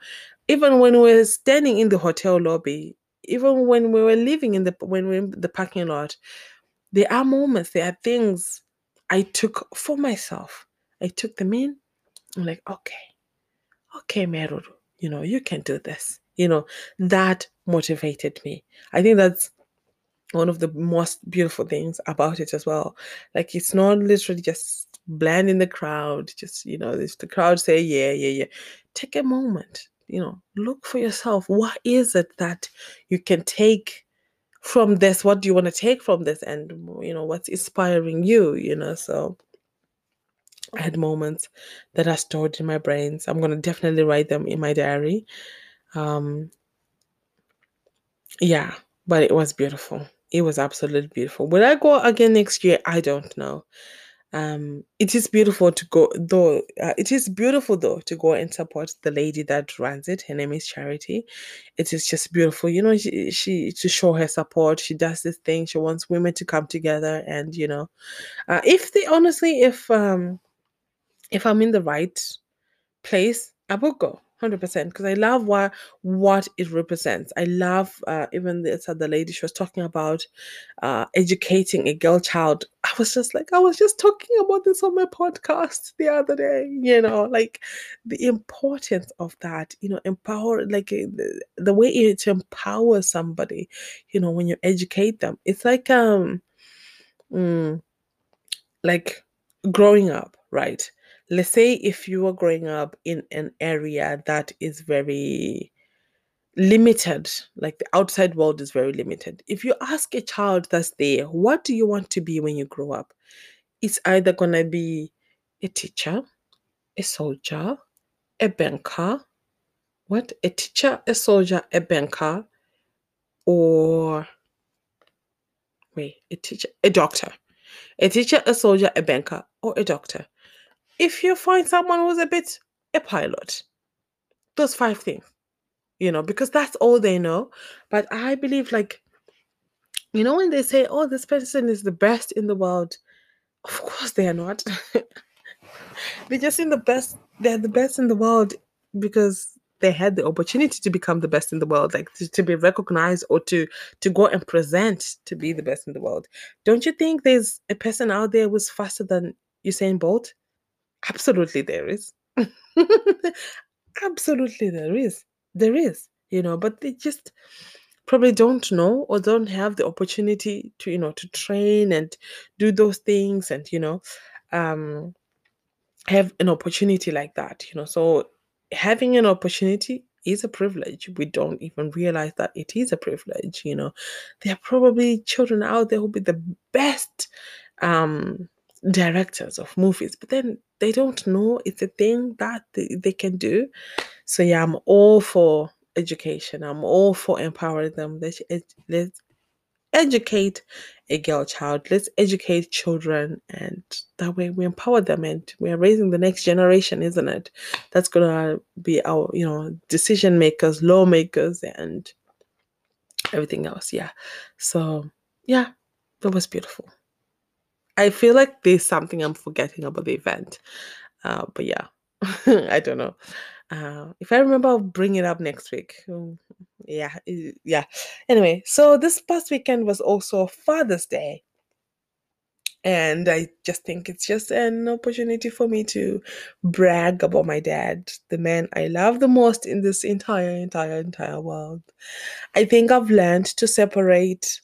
Speaker 1: Even when we were standing in the hotel lobby, even when we were living in the when we were in the parking lot, there are moments, there are things I took for myself. I took them in. I'm like, okay, okay, Mai Ruru, you know, you can do this. You know, that motivated me. I think that's one of the most beautiful things about it as well. Like it's not literally just blend in the crowd. Just, you know, the crowd say, yeah, yeah, yeah, take a moment, you know, look for yourself. What is it that you can take from this? What do you want to take from this? And, you know, what's inspiring you, you know? So I had moments that are stored in my brains. I'm going to definitely write them in my diary. Um, yeah, but it was beautiful. It was absolutely beautiful. Will I go again next year? I don't know um it is beautiful to go though uh, it is beautiful though to go and support the lady that runs it. Her name is charity. It is just beautiful. You know she, she to show her support. She does this thing. She wants women to come together and you know uh, if they honestly if um if i'm in the right place i will go 100% because I love what what it represents. I love uh, even this other lady she was talking about uh, educating a girl child. I was just like I was just talking about this on my podcast the other day. You know, like the importance of that. You know, empower like eh, the, the way it empowers somebody. You know, when you educate them, it's like um, mm, like growing up, right? Let's say if you are growing up in an area that is very limited, like the outside world is very limited. If you ask a child that's there, what do you want to be when you grow up? It's either going to be a teacher, a soldier, a banker. What? A teacher, a soldier, a banker, or wait, a teacher, a doctor. A teacher, a soldier, a banker, or a doctor if you find someone who's a bit a pilot, those five things, you know, because that's all they know. But I believe, like, you know, when they say, oh, this person is the best in the world, of course they are not. they're just in the best, they're the best in the world because they had the opportunity to become the best in the world like to, to be recognized or to to go and present to be the best in the world don't you think there's a person out there who's faster than usain bolt Absolutely, there is. Absolutely, there is. There is, you know, but they just probably don't know or don't have the opportunity to, you know, to train and do those things and, you know, um, have an opportunity like that, you know. So having an opportunity is a privilege. We don't even realize that it is a privilege, you know. There are probably children out there who'll be the best um directors of movies, but then they don't know it's a thing that they, they can do. So yeah, I'm all for education. I'm all for empowering them. Let's let's educate a girl child. Let's educate children, and that way we empower them, and we are raising the next generation, isn't it? That's gonna be our, you know, decision makers, lawmakers, and everything else. Yeah. So yeah, that was beautiful. I feel like there's something I'm forgetting about the event. Uh, but yeah, I don't know. Uh, if I remember, I'll bring it up next week. Um, yeah, yeah. Anyway, so this past weekend was also Father's Day. And I just think it's just an opportunity for me to brag about my dad, the man I love the most in this entire, entire, entire world. I think I've learned to separate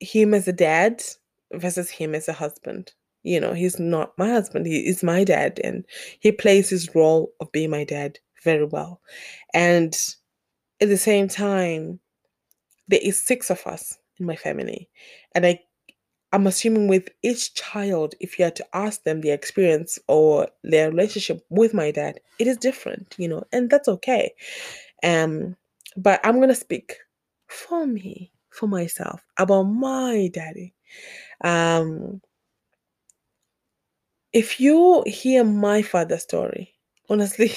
Speaker 1: him as a dad versus him as a husband. You know, he's not my husband, he is my dad, and he plays his role of being my dad very well. And at the same time, there is six of us in my family. And I I'm assuming with each child, if you had to ask them their experience or their relationship with my dad, it is different, you know, and that's okay. Um, but I'm gonna speak for me, for myself, about my daddy. Um, if you hear my father's story, honestly,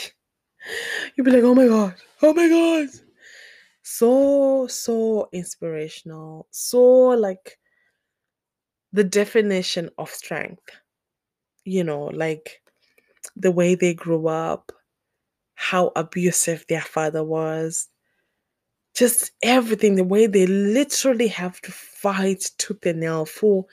Speaker 1: you'll be like, oh my god, oh my god. So, so inspirational. So like the definition of strength. You know, like the way they grew up, how abusive their father was, just everything, the way they literally have to fight tooth and nail for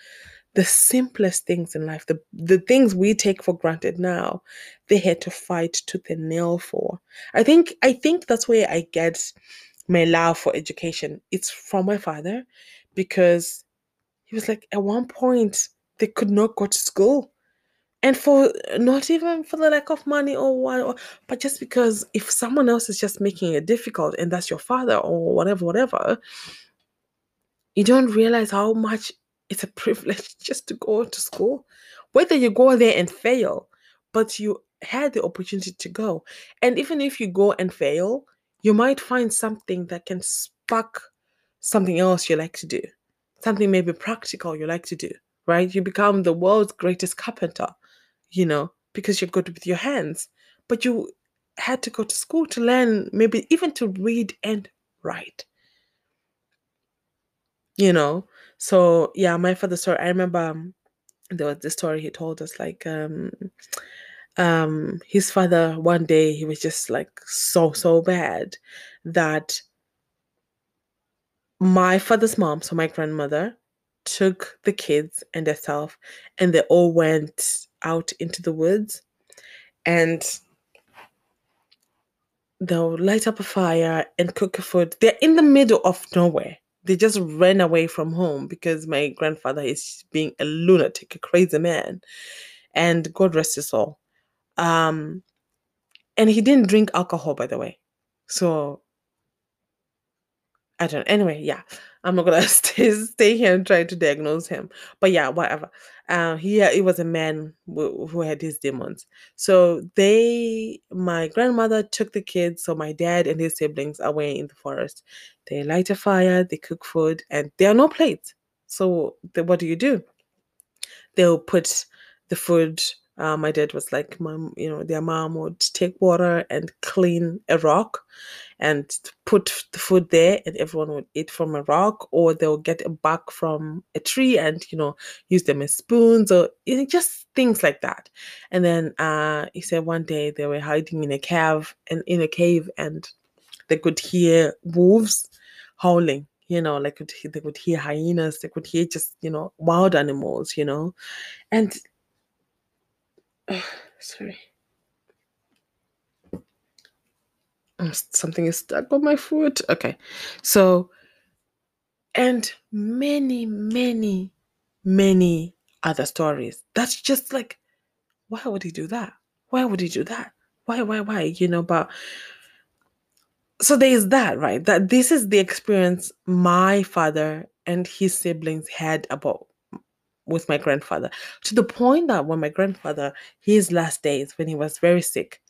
Speaker 1: the simplest things in life, the, the things we take for granted now, they had to fight tooth and nail for. I think I think that's where I get my love for education. It's from my father because he was like at one point they could not go to school and for not even for the lack of money or what but just because if someone else is just making it difficult and that's your father or whatever whatever you don't realize how much it's a privilege just to go to school. Whether you go there and fail but you had the opportunity to go. And even if you go and fail you might find something that can spark something else you like to do. Something maybe practical you like to do, right? You become the world's greatest carpenter, you know, because you're good with your hands. But you had to go to school to learn, maybe even to read and write. You know, so yeah, my father's story. I remember um, there was this story he told us, like um, um, his father one day he was just like so so bad that my father's mom, so my grandmother, took the kids and herself, and they all went out into the woods and they'll light up a fire and cook food. They're in the middle of nowhere. They just ran away from home because my grandfather is being a lunatic, a crazy man. And God rest his soul. Um, and he didn't drink alcohol, by the way. So I don't. Anyway, yeah. I'm not gonna stay, stay here and try to diagnose him. But yeah, whatever. Um, he it was a man who, who had his demons. So they, my grandmother took the kids, so my dad and his siblings away in the forest. They light a fire, they cook food, and there are no plates. So the, what do you do? They'll put the food. Uh, my dad was like, mom, you know, their mom would take water and clean a rock and put the food there and everyone would eat from a rock or they'll get a bark from a tree and you know use them as spoons or you know, just things like that. And then uh he said one day they were hiding in a cave and in a cave and they could hear wolves howling you know like they could hear hyenas they could hear just you know wild animals you know. And sorry something is stuck on my foot. Okay. So, and many, many, many other stories. That's just like, why would he do that? Why would he do that? Why, why, why? You know, but so there is that, right? That this is the experience my father and his siblings had about with my grandfather to the point that when my grandfather, his last days, when he was very sick,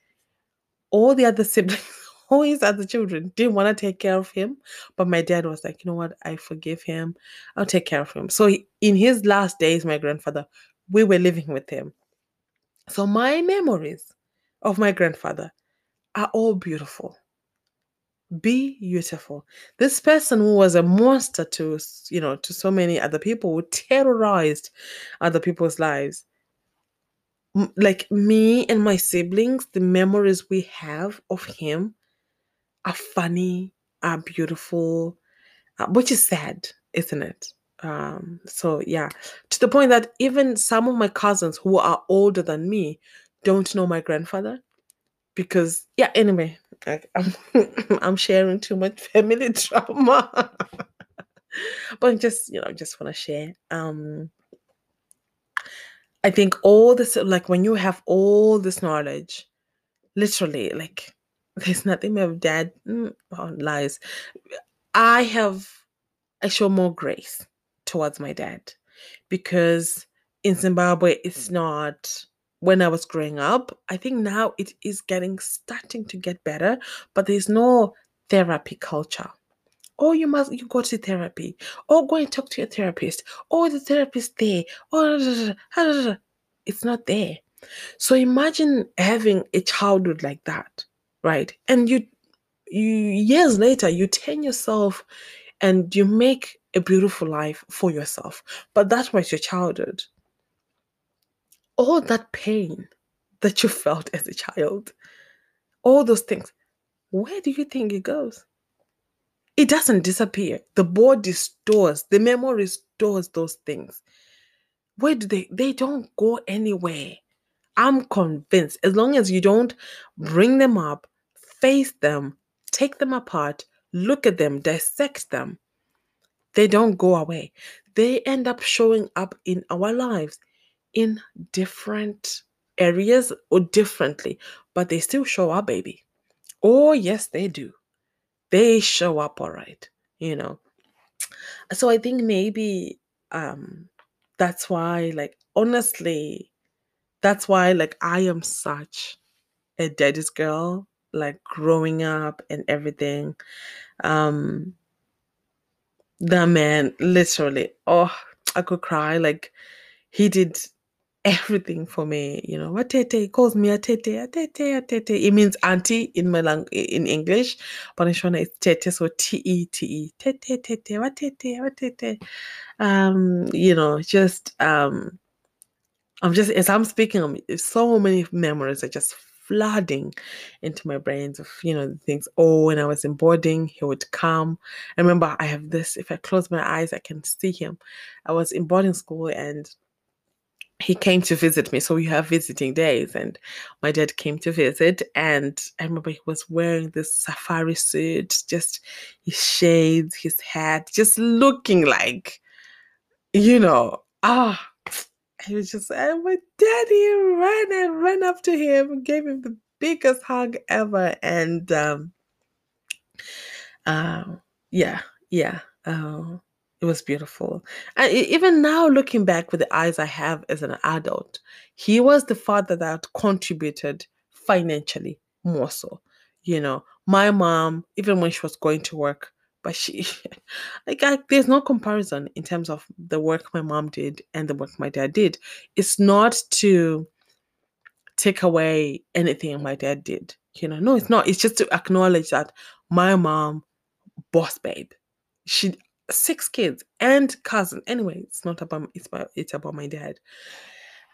Speaker 1: all the other siblings always as the children didn't want to take care of him but my dad was like you know what? I forgive him. I'll take care of him. So he, in his last days my grandfather we were living with him. So my memories of my grandfather are all beautiful. Be beautiful. This person who was a monster to you know to so many other people who terrorized other people's lives. Like me and my siblings the memories we have of him are funny, are beautiful, uh, which is sad, isn't it? Um, so yeah, to the point that even some of my cousins who are older than me don't know my grandfather because yeah. Anyway, I, I'm I'm sharing too much family drama, but just you know, just want to share. Um, I think all this, like when you have all this knowledge, literally, like there's nothing my dad mm, oh, lies. I have, I show more grace towards my dad because in Zimbabwe, it's not when I was growing up. I think now it is getting starting to get better, but there's no therapy culture. Oh, you must you go to therapy. Oh, go and talk to your therapist. Oh, the therapist there. Oh, it's not there. So imagine having a childhood like that, right? And you you years later you turn yourself and you make a beautiful life for yourself. But that was your childhood. All that pain that you felt as a child, all those things, where do you think it goes? It doesn't disappear. The body stores, the memory stores those things. Where do they? They don't go anywhere. I'm convinced as long as you don't bring them up, face them, take them apart, look at them, dissect them, they don't go away. They end up showing up in our lives in different areas or differently, but they still show up, baby. Oh, yes, they do. They show up all right, you know. So I think maybe um that's why, like, honestly, that's why, like, I am such a daddy's girl, like growing up and everything. Um that man literally oh i could cry like he did everything for me you know atete he calls me atete atete atete it means auntie in my language in english but in shona it's tete so t-e-t-e tete tete watete watete um you know just um i'm just as i'm speaking so many memories are just flooding into my brains of you know the things oh when i was in boarding he would come. I remember i have this if i close my eyes i can see him. I was in boarding school and he came to visit me so we have visiting days and my dad came to visit and i remember he was wearing this safari suit just his shades his hat just looking like you know ah he was just like, my daddy ran and ran up to him, gave him the biggest hug ever. And um uh, yeah, yeah. Uh, it was beautiful. And even now, looking back with the eyes I have as an adult, he was the father that contributed financially more so. You know, my mom, even when she was going to work, but she like I, there's no comparison in terms of the work my mom did and the work my dad did. It's not to take away anything my dad did you know? No it's not. It's just to acknowledge that my mom boss babe. She six kids and cousin. Anyway it's not about it's about it's about my dad.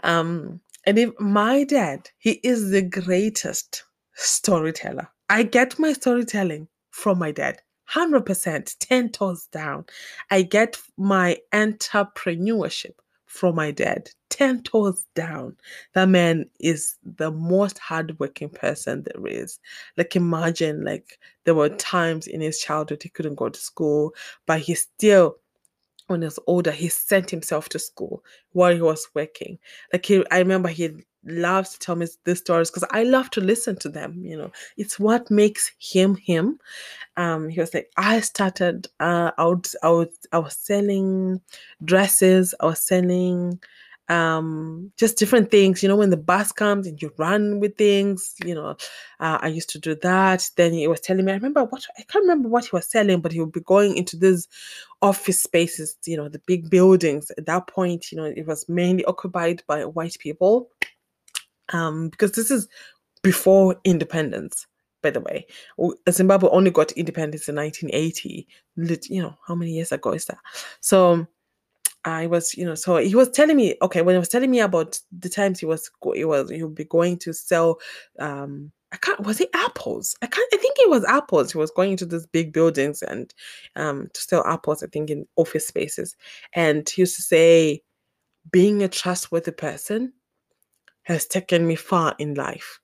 Speaker 1: Um and if my dad he is the greatest storyteller. I get my storytelling from my dad 100% 10 toes down. I get my entrepreneurship from my dad 10 toes down. That man is the most hardworking person there is. Like, imagine, like, there were times in his childhood he couldn't go to school, but he still when he was older, he sent himself to school while he was working. Like he, I remember he loves to tell me these stories because I love to listen to them. You know, it's what makes him him. Um, he was like, I started. Uh, I would, I I was selling dresses. I was selling um just different things you know when the bus comes and you run with things you know uh, i used to do that then he was telling me i remember what i can't remember what he was selling but he would be going into these office spaces you know the big buildings at that point you know it was mainly occupied by white people um because this is before independence by the way zimbabwe only got independence in 1980 you know how many years ago is that so I was, you know, so he was telling me, okay, when he was telling me about the times he was, he was, he would be going to sell um, I can't was it apples? I can't I think it was apples. He was going into these big buildings and um to sell apples, I think in office spaces. And he used to say, being a trustworthy person has taken me far in life.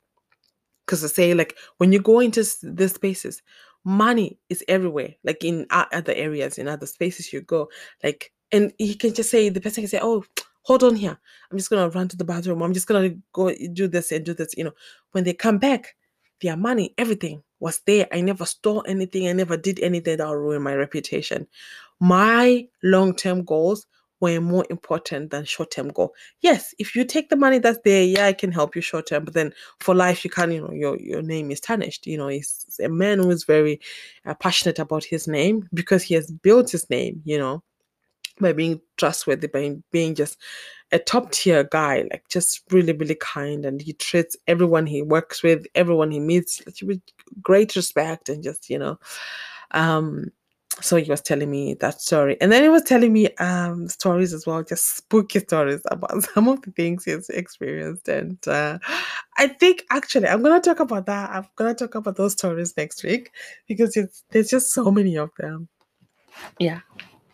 Speaker 1: Because I say, like, when you go into these spaces, money is everywhere. Like in other areas, in other spaces you go, like, and he can just say, the person can say, oh, hold on here. I'm just gonna run to the bathroom. I'm just gonna go do this and do this. You know, when they come back, their money, everything was there. I never stole anything. I never did anything that will ruin my reputation. My long-term goals were more important than short-term goal. Yes, if you take the money that's there, yeah, I can help you short term. But then for life, you can't. You know, your your name is tarnished. You know, he's a man who is very uh, passionate about his name because he has built his name. You know, by being trustworthy, by being just a top tier guy, like just really, really kind. And he treats everyone he works with, everyone he meets with great respect and just, you know. Um, so he was telling me that story. And then he was telling me um stories as well, just spooky stories about some of the things he's experienced. And uh, I think actually I'm gonna talk about that. I'm gonna talk about those stories next week because it's there's just so many of them. Yeah.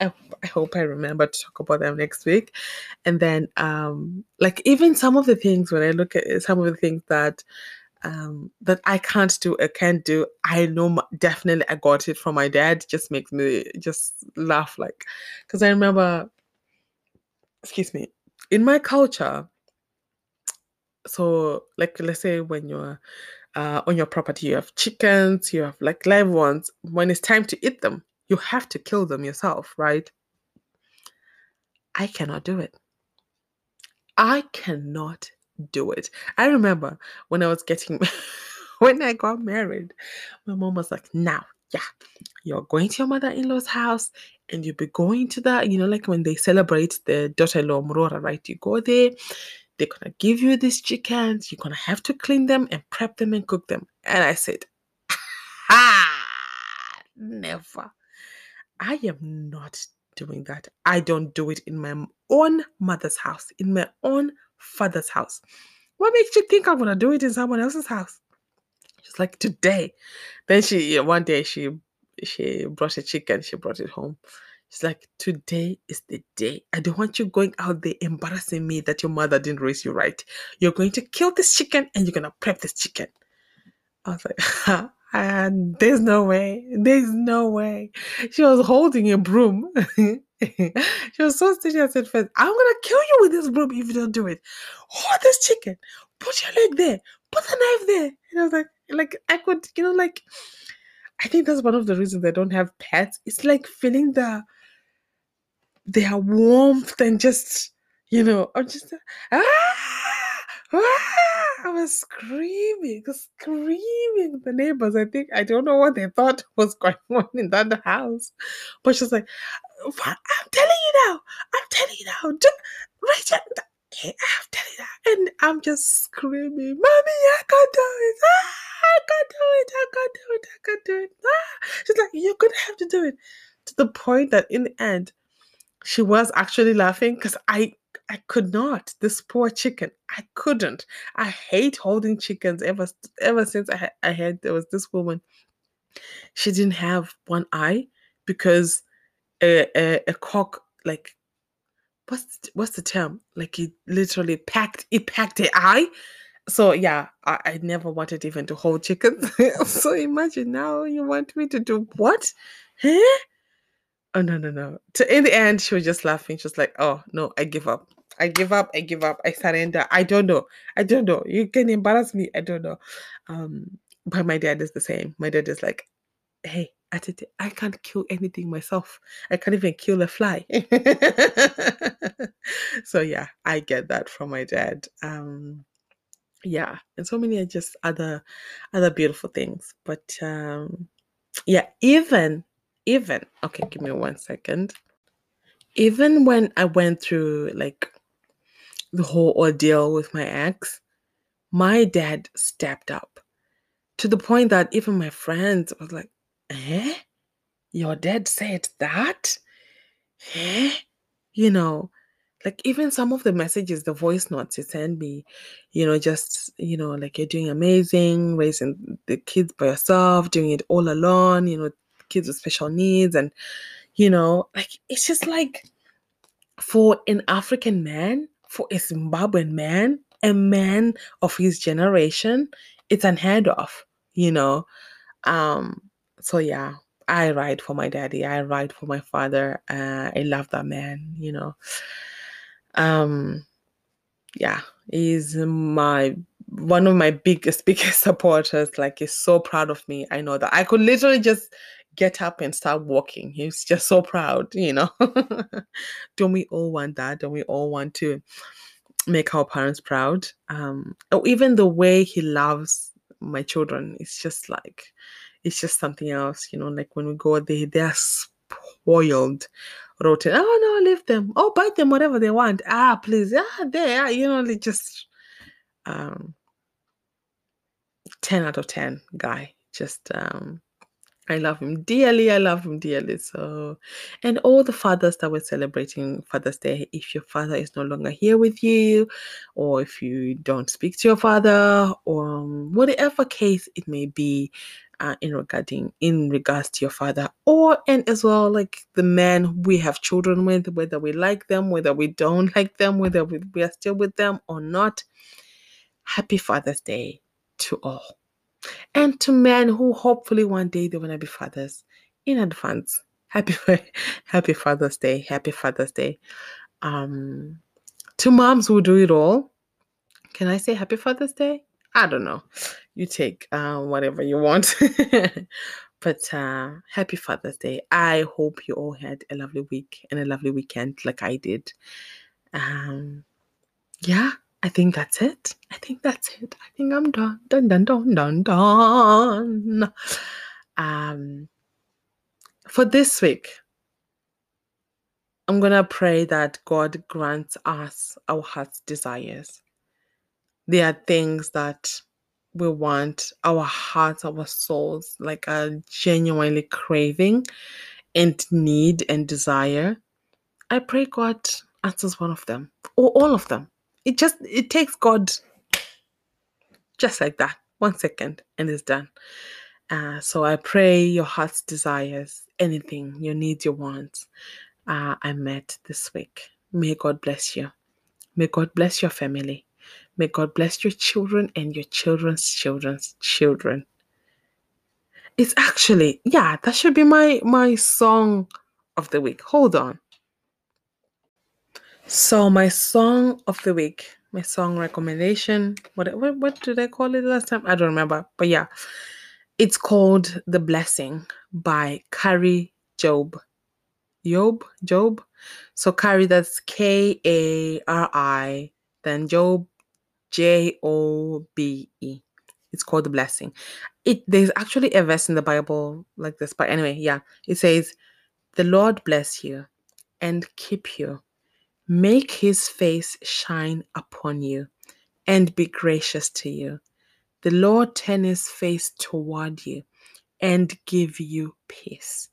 Speaker 1: I, I hope I remember to talk about them next week. And then, um, like even some of the things when I look at some of the things that um that I can't do, I can't do. I know definitely I got it from my dad. Just makes me just laugh, like because I remember, excuse me, in my culture. So, like, let's say when you're uh, on your property, you have chickens, you have like live ones. When it's time to eat them, you have to kill them yourself, right? I cannot do it. I cannot do it. I remember when I was getting, when I got married, my mom was like, now, yeah, you're going to your mother in law's house and you'll be going to that, you know, like when they celebrate the daughter in law, Murora, right? You go there, they're to give you these chickens, you're to have to clean them and prep them and cook them. And I said, ha, never. I am not doing that. I don't do it in my own mother's house, in my own father's house. What makes you think I'm gonna do it in someone else's house? She's like today. Then she one day she she brought a chicken, she brought it home. She's like, today is the day. I don't want you going out there embarrassing me that your mother didn't raise you right. You're going to kill this chicken and you're gonna prep this chicken. I was like, and ah, there's no way. There's no way. She was holding a broom. she was so stingy. I said, first. I'm gonna kill you with this broom if you don't do it. Hold this chicken. Put your leg there. Put the knife there. And I was like, like I could, you know, like I think that's one of the reasons I don't have pets. It's like feeling the their warmth and just, you know, I'm just ah, ah I was screaming, screaming. The neighbors, I think, I don't know what they thought was going on in that house. But she's like, I'm telling you now. I'm telling you now. Do, Rachel, I'm telling you now. And I'm just screaming, Mommy, I can't do it. Ah, I can't do it. I can't do it. I can't do it. Ah. She's like, You're going to have to do it. To the point that in the end, she was actually laughing because I I could not. This poor chicken, I couldn't. I hate holding chickens. Ever ever since I I had there was this woman. She didn't have one eye because a a, a cock like what's the, what's the term? Like he literally packed it packed the eye. So yeah, I, I never wanted even to hold chickens. so imagine now you want me to do what? Huh? Oh no no no! To in the end, she was just laughing. She was like, "Oh no, I give up. I give up. I give up. I surrender. I don't know. I don't know. You can embarrass me. I don't know." Um, but my dad is the same. My dad is like, "Hey, Atete, I can't kill anything myself. I can't even kill a fly." so yeah, I get that from my dad. Um, yeah, and so many are just other other beautiful things. But um, yeah, even even okay give me one second even when i went through like the whole ordeal with my ex my dad stepped up to the point that even my friends was like eh? Your dad said that? Eh? You know like even some of the messages the voice notes he send me you know just you know like you're doing amazing raising the kids by yourself doing it all alone you know kids with special needs and you know like it's just like for an african man for a zimbabwean man a man of his generation it's unheard of you know? Um so yeah i ride for my daddy i ride for my father uh, i love that man you know. Um yeah he's my one of my biggest biggest supporters like he's so proud of me i know that i could literally just get up and start walking he's just so proud you know. Don't we all want that don't we all want to make our parents proud? Um or even the way he loves my children it's just like it's just something else you know like when we go they they're spoiled rotten. Oh no, leave them. Oh, bite them whatever they want. Ah, please. Ah, there. You know, they just um 10 out of 10 guy. Just um I love him dearly. I love him dearly. So, and all the fathers that were celebrating Father's Day, if your father is no longer here with you, or if you don't speak to your father, or whatever case it may be, uh, in regarding in regards to your father or and as well like the men we have children with whether we like them whether we don't like them whether we, we are still with them or not happy father's day to all and to men who hopefully one day they want to be fathers in advance happy happy father's day happy father's day um to moms who do it all can i say happy father's day I don't know. You take uh, whatever you want. but uh, happy Father's Day. I hope you all had a lovely week and a lovely weekend like I did. Um, yeah, I think that's it. I think that's it. I think I'm done. Done, done, done, done, done. Um, for this week, I'm going to pray that God grants us our heart's desires there are things that we want our hearts, our souls, like are genuinely craving and need and desire. I pray God answers one of them or all of them. It just it takes God just like that, one second, and it's done. Uh, so I pray your heart's desires, anything, your needs, your wants, uh, I met this week. May God bless you. May God bless your family. May God bless your children and your children's children's children. It's actually, yeah, that should be my my song of the week. Hold on. So my song of the week, my song recommendation, what what, what did I call it last time? I don't remember. But yeah, it's called The Blessing by Kari Jobe. Jobe, Jobe. So Kari, that's K A R I, then Jobe, J O B E. It's called the blessing. It there's actually a verse in the Bible like this, but anyway, yeah. It says, The Lord bless you and keep you, make his face shine upon you, and be gracious to you. The Lord turn his face toward you and give you peace.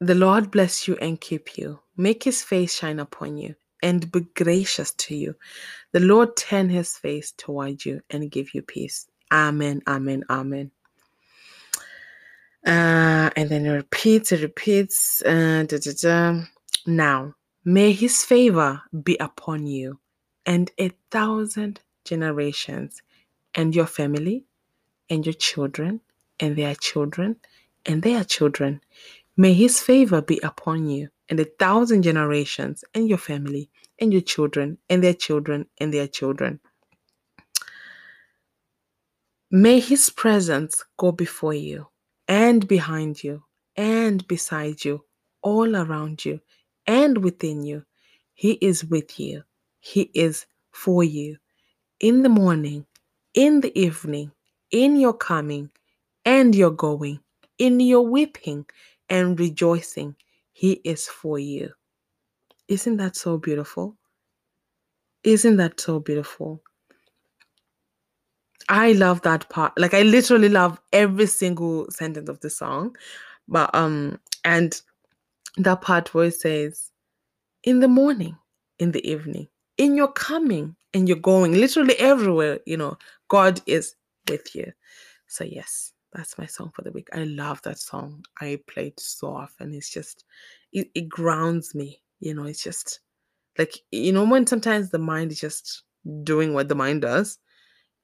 Speaker 1: The Lord bless you and keep you, make his face shine upon you, and be gracious to you. The Lord turn his face toward you and give you peace. Amen, amen, amen. Uh, and then it repeats, it repeats. Uh, da, da, da. Now, may his favor be upon you and a thousand generations, and your family, and your children, and their children, and their children. May his favor be upon you and a thousand generations, and your family, and your children, and their children, and their children. May his presence go before you, and behind you, and beside you, all around you, and within you. He is with you, he is for you. In the morning, in the evening, in your coming, and your going, in your weeping and rejoicing he is for you. Isn't that so beautiful? Isn't that so beautiful? I love that part. Like I literally love every single sentence of the song. But um and that part where it says, in the morning, in the evening, in your coming and you're going, literally everywhere, you know, God is with you. So, yes, that's my song for the week. I love that song. I play it so often. It's just, it, it grounds me. You know, it's just like, you know, when sometimes the mind is just doing what the mind does,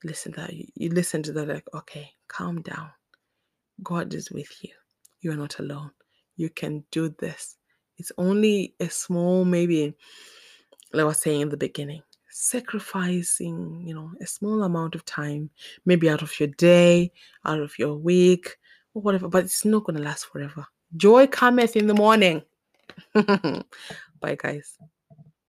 Speaker 1: listen to that. You, you listen to that, like, okay, calm down. God is with you. You are not alone. You can do this. It's only a small, maybe, like I was saying in the beginning, sacrificing, you know, a small amount of time, maybe out of your day, out of your week, or whatever, but it's not going to last forever. Joy cometh in the morning. Bye, guys.